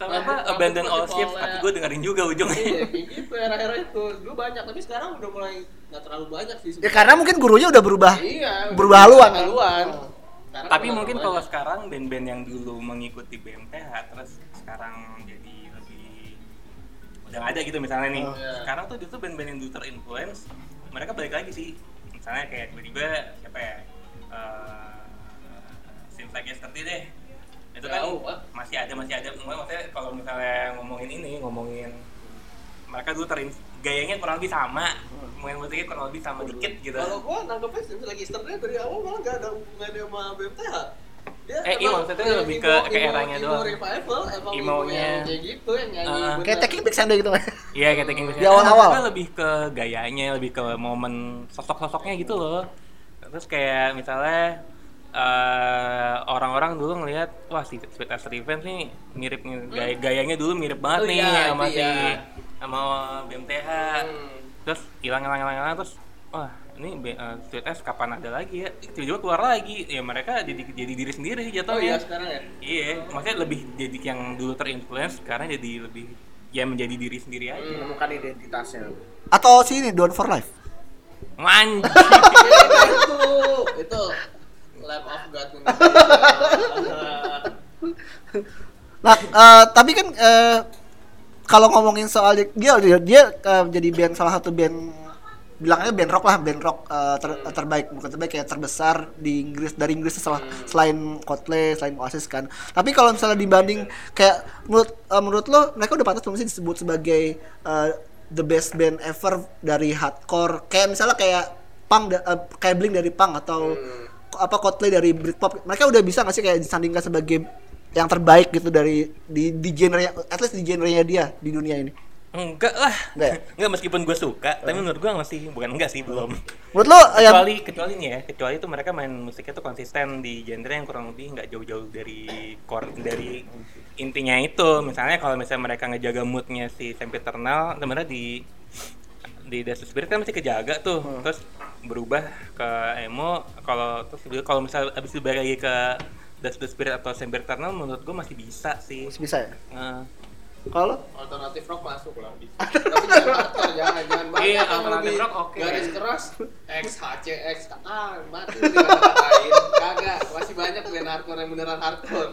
Sama apa? Abandon all ships, tapi gue dengerin juga ujungnya. Iya, gitu era-era itu. Dulu banyak, tapi sekarang udah mulai nggak terlalu banyak sih. Ya karena mungkin gurunya udah berubah. Iya, berubah haluan. haluan. Sekarang Tapi mungkin kalau sekarang band-band yang dulu mengikuti BMTH terus sekarang udah ada gitu misalnya nih. Oh. Iya. Sekarang tuh justru band-band yang dulu terinfluence mereka balik lagi sih. Misalnya kayak tiba-tiba siapa ya? Eh Seems Like Yesterday deh. Itu kan Jauh, Pak. masih ada masih ada. Maksudnya kalau misalnya ngomongin ini, ngomongin mereka dulu terin gayanya kurang lebih sama, main musiknya kurang lebih sama dikit gitu. Kalau gua nangkepnya sih lagi startnya dari awal malah nggak ada hubungannya sama BMTH. Dia Eh, iya, emang maksudnya yang lebih emo- ke- ke emo- eranya emo doang. revival, emang emo Emo-nya. yang kayak gitu yang nyanyi. Bener. Kayak Taking Back Sunday gitu. Iya kayak Taking Back Di awal-awal. Lebih ke gayanya, lebih ke momen sosok-sosoknya gitu loh. Terus kayak misalnya eh, orang-orang dulu ngelihat wah si Sweet As Revenge nih mirip nih gaya gayanya dulu mirip banget Oh nih iya, sama si iya. sama BMTH. Hmm. Terus hilang hilang hilang terus wah ini As kapan ada lagi ya? Tiba-tiba keluar lagi. Ya mereka jadi jadi diri sendiri Oh iya jatuhnya. sekarang ya. Iya, maksudnya lebih jadi yang dulu terinfluence sekarang jadi lebih ya menjadi diri sendiri aja. Menemukan identitasnya. Atau si ini Down for Life. Manj. Iya, itu itu Lamb of God Nah, eh, tapi kan eh, kalau ngomongin soal dia dia, dia eh, jadi band salah satu band bilangnya band rock lah, band rock eh, ter- terbaik, bukan terbaik kayak terbesar di Inggris dari Inggris setelah selain Coldplay, selain Oasis kan. Tapi kalau misalnya dibanding kayak menurut eh, menurut lo mereka udah pantas belum sih disebut sebagai eh, the best band ever dari hardcore? Kayak misalnya kayak punk da- eh, kayak Blink dari punk atau apa Coldplay dari Britpop. Mereka udah bisa nggak sih kayak disandingkan sebagai yang terbaik gitu dari di di genre at least di genrenya dia di dunia ini Enggak lah. Enggak ya? Enggak meskipun gue suka, tapi menurut gue masih bukan enggak sih belum. menurut lo eh, yang Kecuali kecuali nih ya, kecuali itu mereka main musiknya tuh konsisten di genre yang kurang lebih nggak jauh-jauh dari core dari intinya itu. Misalnya kalau misalnya mereka ngejaga moodnya si Sempiternal, sebenarnya di di Death Spirit kan masih kejaga tuh. Terus berubah ke emo kalau terus kalau misalnya abis itu balik lagi ke Death Spirit atau Sempiternal menurut gue masih bisa sih. masih bisa ya Nah, kalau alternatif rock masuk lah. Tapi jangan jangan jangan banyak Iya, alternatif rock oke. Garis keras X H C X ah mati ngapain kagak masih banyak band hardcore yang beneran hardcore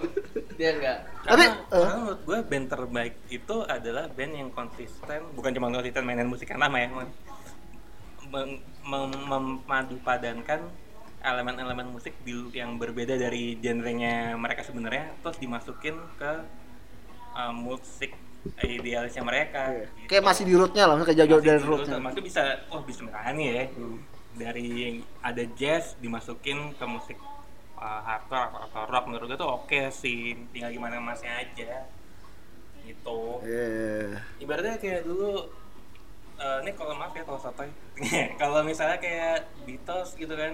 dia enggak Tapi, Karena, eh. karena menurut gue band terbaik itu adalah band yang konsisten, bukan cuma konsisten mainin musik yang lama ya, mem- mem- mem- memadupadankan elemen-elemen musik di- yang berbeda dari genrenya mereka sebenarnya, terus dimasukin ke uh, musik idealisnya mereka. Iya. gitu. kayak masih di rootnya lah kayak jauh-jauh Masih dari rootnya root, Maksudnya bisa, oh bisa nih ya, dari yang ada jazz dimasukin ke musik uh, hardcore atau, atau rock menurut gue tuh oke sih, tinggal gimana masnya aja. Gitu. Iya. Ibaratnya kayak dulu eh, ini kalau maaf ya kalau sotoy kalau misalnya kayak Beatles gitu kan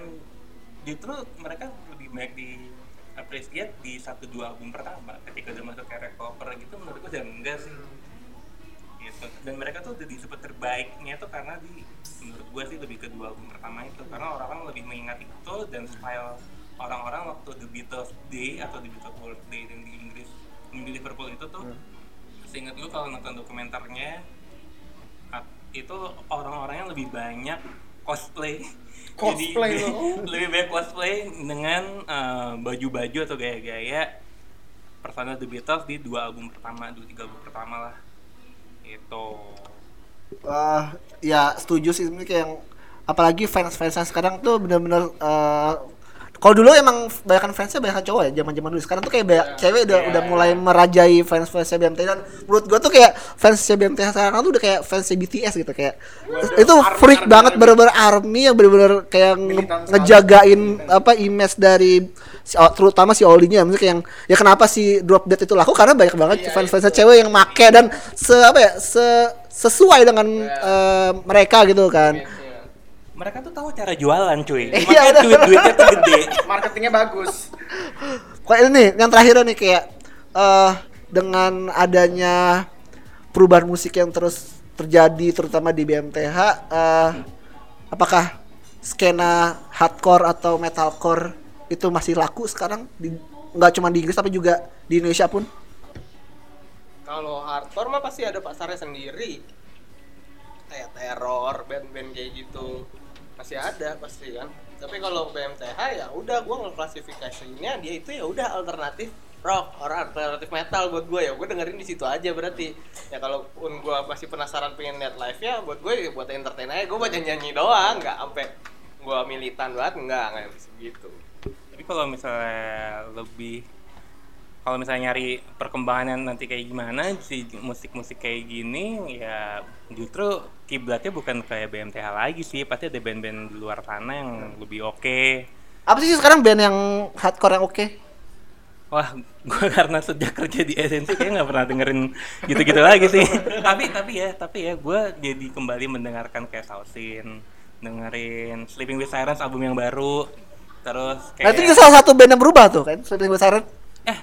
justru mereka lebih banyak di appreciate di satu dua album pertama ketika udah masuk kayak Revolver gitu menurut gue udah enggak sih. Gitu. Dan mereka tuh udah disebut terbaiknya tuh karena di menurut gue sih lebih ke dua album pertama itu. Karena orang-orang lebih mengingat itu dan style orang-orang waktu The Beatles Day atau The Beatles World Day yang di Inggris di Liverpool itu tuh seingat gue kalau nonton dokumenternya itu orang-orangnya lebih banyak cosplay Cosplay Jadi, loh. lebih banyak cosplay dengan eh, baju-baju atau gaya-gaya personal The Beatles di dua album pertama dua tiga album pertama lah. Itu Eh, ya setuju sih. Sebenarnya kayak yang apalagi fans fans sekarang tuh benar-benar eh, kalau dulu emang banyak fansnya banyak cowok ya zaman zaman dulu. Sekarang tuh kayak banyak cewek udah Iya, udah iya. mulai merajai fans fansnya BMT dan menurut gua tuh kayak fans BMT sekarang tuh udah kayak fansnya BTS gitu kayak itu army- freak army banget bener-bener army yang bener-bener kayak nge- Militan ngejagain apa image dari si, terutama si Oli-nya. Maksudnya kayak yang ya kenapa si Drop Dead itu laku? Karena banyak banget Iya, fans-fansnya cewek yang make dan se apa ya se sesuai dengan Iya. eh, mereka gitu kan. Mereka tuh tahu cara jualan cuy. Iya, Makanya udah. duit-duitnya tuh gede. Marketingnya bagus. Kayak ini yang terakhir nih kayak eh dengan adanya perubahan musik yang terus terjadi terutama di BMTH eh apakah skena hardcore atau metalcore itu masih laku sekarang di nggak cuma di Inggris tapi juga di Indonesia pun Kalau hardcore mah pasti ada pasarnya sendiri. Kayak teror, band-band kayak gitu. Pasti ada pasti kan. Tapi kalau BMTH ya udah gua ngeklasifikasinya dia itu ya udah alternatif rock or alternatif metal buat gue ya. Gue dengerin di situ aja berarti. Ya kalaupun gue masih penasaran pengen lihat live nya buat gue ya buat entertain aja. Gue baca nyanyi doang nggak sampai gue militan banget nggak nggak gitu. Tapi kalau misalnya lebih kalau misalnya nyari perkembangannya nanti kayak gimana si musik-musik kayak gini ya justru kiblatnya bukan kayak BMTH lagi sih. Pasti ada band-band di luar sana yang lebih oke. Apa sih sekarang band yang hardcore yang oke? Wah gue karena sejak kerja di esensi kayak nggak pernah dengerin gitu-gitu lagi sih. Tapi tapi ya tapi ya gue jadi kembali mendengarkan kayak Sausin dengerin Sleeping with Sirens album yang baru. Terus nah kayak itu juga salah satu band yang berubah tuh kan? Sleeping with Siren eh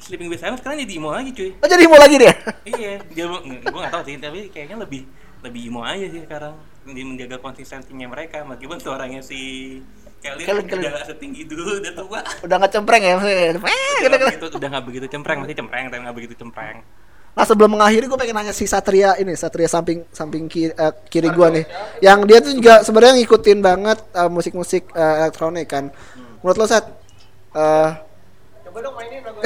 Sleeping with Sirens sekarang jadi emo lagi cuy. Oh jadi mau lagi dia? Iya dia gue gak tahu sih tapi kayaknya lebih lebih emo aja sih sekarang. Dia menjaga konsistensinya mereka meskipun suaranya si Kelly udah gak setinggi dulu udah tua. Udah nggak cempreng ya maksudnya? Eh, udah gitu, gak begitu udah gak begitu cempreng masih cempreng tapi gak begitu cempreng. Nah sebelum mengakhiri gue pengen nanya si Satria ini Satria samping samping kiri, eh, kiri gue nih. Yang dia tuh juga sebenarnya ngikutin banget eh, musik-musik eh, elektronik kan. Menurut lo Sat eh, coba dong mainin lagu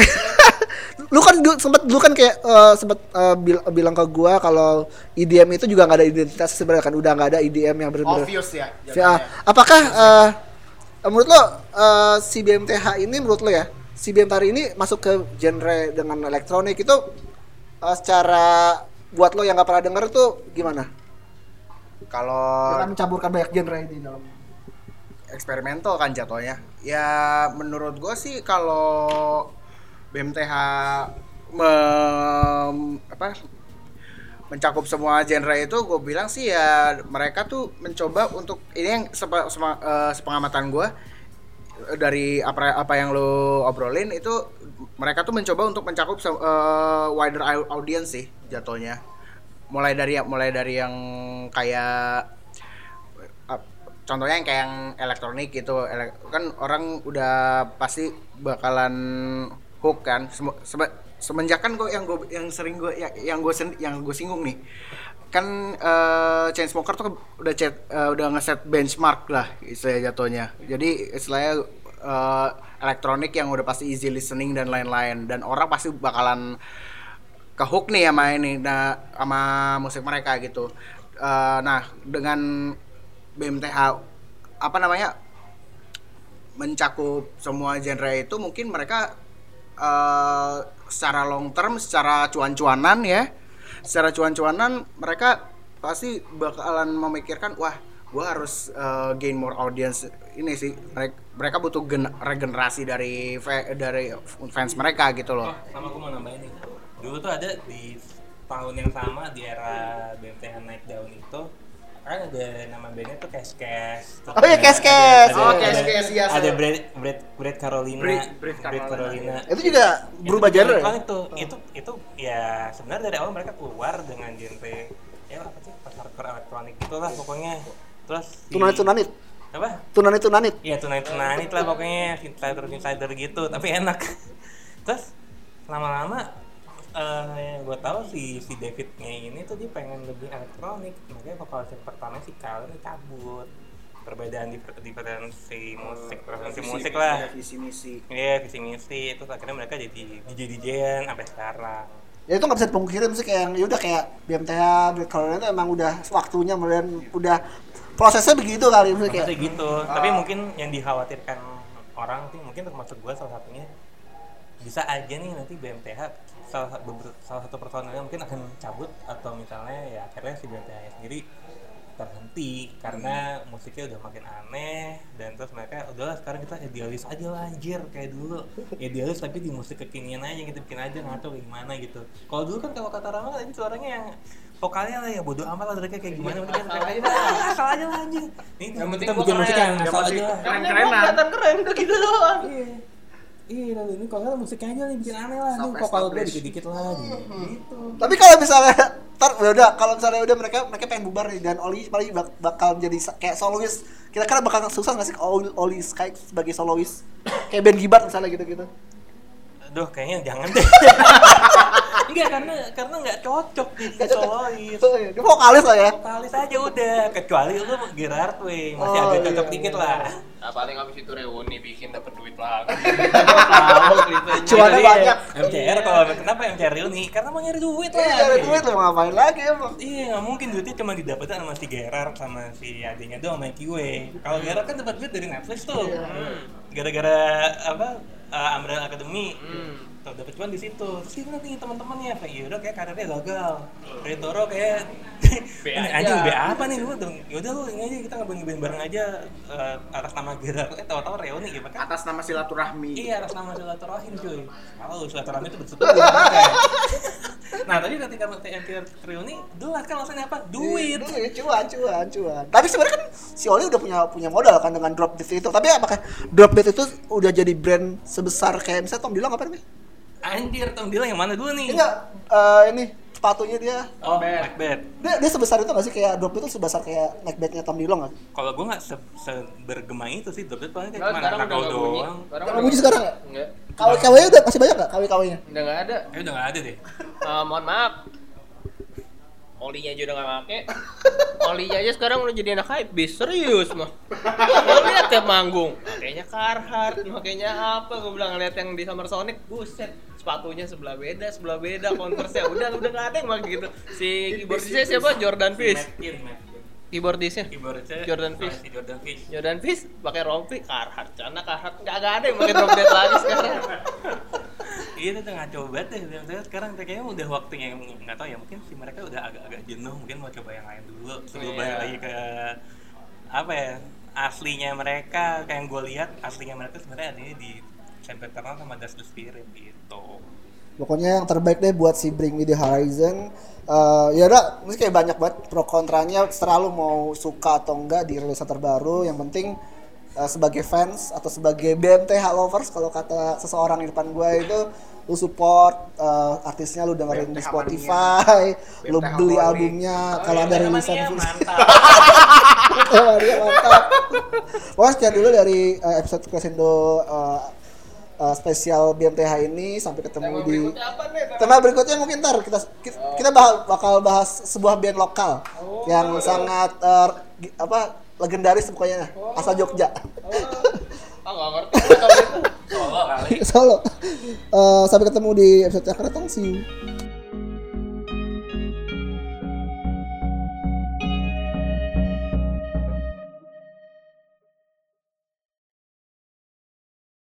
lu kan dulu, sempet dulu kan kayak eh, sempet eh, bil- bilang ke gua kalau EDM itu juga nggak ada identitas sebenarnya kan udah nggak ada EDM yang benar-benar Obvious ya. Ya, jatuhnya. apakah eh, menurut lo eh, si BMTH ini menurut lo ya si BMTH ini masuk ke genre dengan elektronik itu eh, secara buat lo yang nggak pernah denger tuh gimana? Kalau Dengan mencampurkan banyak genre ini dalam eksperimental kan jatuhnya. Ya menurut gue sih kalau BMTH mem- apa mencakup semua genre itu gue bilang sih ya mereka tuh mencoba untuk ini yang sepa, sema- eh, sepengamatan gue dari apa apa yang lo obrolin itu mereka tuh mencoba untuk mencakup eh, wider au- audience sih jatuhnya mulai dari mulai dari yang kayak uh, contohnya yang kayak yang elektronik gitu kan orang udah pasti bakalan hook kan. Sem- semenjak kan gue yang gue yang sering gue yang, yang gue yang gue singgung nih kan uh, Chainsmoker tuh udah chat uh, udah ngeset benchmark lah istilahnya jatuhnya. Jadi istilahnya uh, elektronik yang udah pasti easy listening dan lain-lain. Dan orang pasti bakalan ke hook nih sama ini nah sama musik mereka gitu. Eh, nah dengan BMTH apa namanya mencakup semua genre itu mungkin mereka eh, secara long term secara cuan-cuanan ya. Secara cuan-cuanan mereka pasti bakalan memikirkan wah gua harus eh, gain more audience. Ini sih mereka, butuh gen- regenerasi dari dari fans mereka gitu loh. Oh, sama gue mau nambahin nih. Dulu tuh ada di tahun yang sama di era BMTH naik daun itu kan ada nama bandnya tuh Kes Kes. Oh iya, Kes Kes. Oh, Kes Kes, iya, Ada Brad Brad Brad Carolina. Brad- Brad Brad Carolina, Carolina. itu juga berubah Itu genre. elektronik tuh. Itu itu ya sebenarnya dari awal mereka keluar dengan genre ya apa sih pasar elektronik itulah pokoknya. Terus Tunanit tunanit, apa? tunanit tunanit. Iya tunai tunai lah pokoknya insider insider gitu tapi enak terus lama-lama eh gue tahu si si Davidnya ini tuh dia pengen lebih elektronik. Makanya vokalis yang pertama si Kyle ini cabut. Perbedaan di diferensi musik preferensi musik lah. visi misi. Iya visi misi. Itu akhirnya mereka jadi DJ DJan sampai sekarang. Ya itu nggak bisa dipungkiri sih kayak yang ya udah kayak BMTH, Black Corona itu emang udah waktunya kemudian udah prosesnya begitu kali maksudnya kayak kayak gitu. Tapi mungkin yang dikhawatirkan orang sih mungkin termasuk gue salah satunya bisa aja nih nanti BMTH salah, salah satu personelnya mungkin akan cabut atau misalnya ya akhirnya si BMTH sendiri terhenti karena musiknya udah makin aneh dan terus mereka udahlah sekarang kita idealis aja lah anjir kayak dulu idealis tapi di musik kekinian aja gitu bikin aja ngaco kayak gimana gitu kalau dulu kan kalau kata Rama tadi suaranya yang vokalnya lah ya bodoh amat lah mereka kayak gimana mereka Asal kayak aja. "Ah, asal aja lah anjing ini Yang penting kita bikin musik keren, yang asal aja lah keren. Keren udah gitu doang. Iya iya lalu ini kalau nggak musiknya aja nih bikin aneh lah ini Self vokal gue dikit-dikit lah gitu Tapi kalau misalnya ntar udah, udah kalau misalnya udah mereka mereka pengen bubar nih dan Oli paling bak- bakal menjadi kayak solois. Kira-kira bakal susah nggak sih Oli, Oli kayak sebagai solois? Kayak band gibat misalnya gitu-gitu. Aduh, kayaknya jangan deh. Enggak, karena karena nggak cocok jadi solois. Iya. Dia vokalis lah ya. Vokalis aja udah, kecuali lu Gerard Way, masih Oh, agak cocok iya, dikit iya. lah. Nah, paling habis itu reuni bikin dapat duit lagi. Tahu ceritanya. Cuannya Jadi, banyak. MCR kalau kenapa MCR reuni? Karena mau nyari duit lah. Iya, ada duit mau ngapain lagi emang? Iya, nggak mungkin duitnya cuma didapetin sama si Gerard sama si adiknya doang sama Kiwe. Kalau Gerard kan dapat duit dari Netflix tuh. Hmm. Gara-gara apa? Uh, Umbrella Academy. Hmm. Tuh dapat cuan di situ. Terus dia nanti teman-temannya kayak yaudah kayak karirnya gagal. Retoro kayak B aja. anjing B apa nih lu dong. Yaudah lu ini aja kita ngeband bareng aja eh, atas nama Gerard. Eh tahu-tahu reuni gitu kan. atas nama silaturahmi Iya, atas nama silaturahim cuy. Kalau silaturahmi itu betul betul. nah, tadi ketika MTR reuni, jelas kan alasannya apa? Duit. Duit, cuan, cuan, cuan. Tapi sebenarnya kan si Oli udah punya punya modal kan dengan drop beat itu. Tapi apakah drop beat itu udah jadi brand sebesar kayak misalnya Tom Dilong apa namanya? Anjir, Tom Dila yang mana dulu nih? Enggak, eh, ini sepatunya dia. Oh, Macbeth. Dia, dia sebesar itu gak sih kayak drop itu sebesar kayak Macbeth-nya Tom Dilong kan? Kalau gue nggak se sebergema itu sih, Droplet paling kayak cuma udah nakal nggak bunyi. doang. Sekarang udah- bunyi sekarang nggak? Enggak. KW-KW udah masih banyak gak KW-KW-nya? Udah nggak ada. Eh udah nggak ada deh. Eh, mohon maaf. Olinya aja udah nggak make. Olinya aja sekarang udah jadi anak hype bis serius mah. Lo lihat tiap manggung. Makanya Carhartt, makanya apa? Gue bilang ngeliat yang di Summer Sonic, buset. Sepatunya sebelah beda, sebelah beda, Converse-nya udah udah nggak ada yang pakai gitu. Si keyboardisnya siapa? Jordan Fish. Keyboardisnya Keyboardnya Jordan Fish. si Jordan Fish. Jordan Fish pakai rompi Carhartt. Karena Carhartt nggak ada yang pakai dead lagi sekarang. Iya itu nggak coba deh. Dan saya sekarang kayaknya udah waktunya yang nggak tahu ya mungkin si mereka udah agak-agak jenuh mungkin mau coba yang lain dulu sebelum Iya. balik lagi ke apa ya aslinya mereka kayak yang gue lihat aslinya mereka sebenarnya adanya di Champion Eternal sama Dust the Spirit gitu. Pokoknya yang terbaik deh buat si Bring Me The Horizon. Eh, ya udah, ini kayak banyak banget pro kontranya. Selalu mau suka atau enggak di rilisan terbaru. Yang penting eh, sebagai fans atau sebagai BMTH lovers kalau kata seseorang di depan gua itu lu support eh, artisnya lu dengerin di BMTH Spotify, lu beli albumnya kalau ada iya, rilisan mania, fisik. mantap. Mania, mantap. Pokoknya sekian dulu dari eh, episode Crescendo eh, eh, spesial BMTH ini sampai ketemu di apa nih? tema berikutnya mungkin ntar kita kita bah- bakal bahas sebuah band lokal yang sangat eh, gi- apa legendaris pokoknya asal Jogja Ah nggak ngerti. Solo kali. Solo Eh, sampai ketemu di episode yang akan datang see you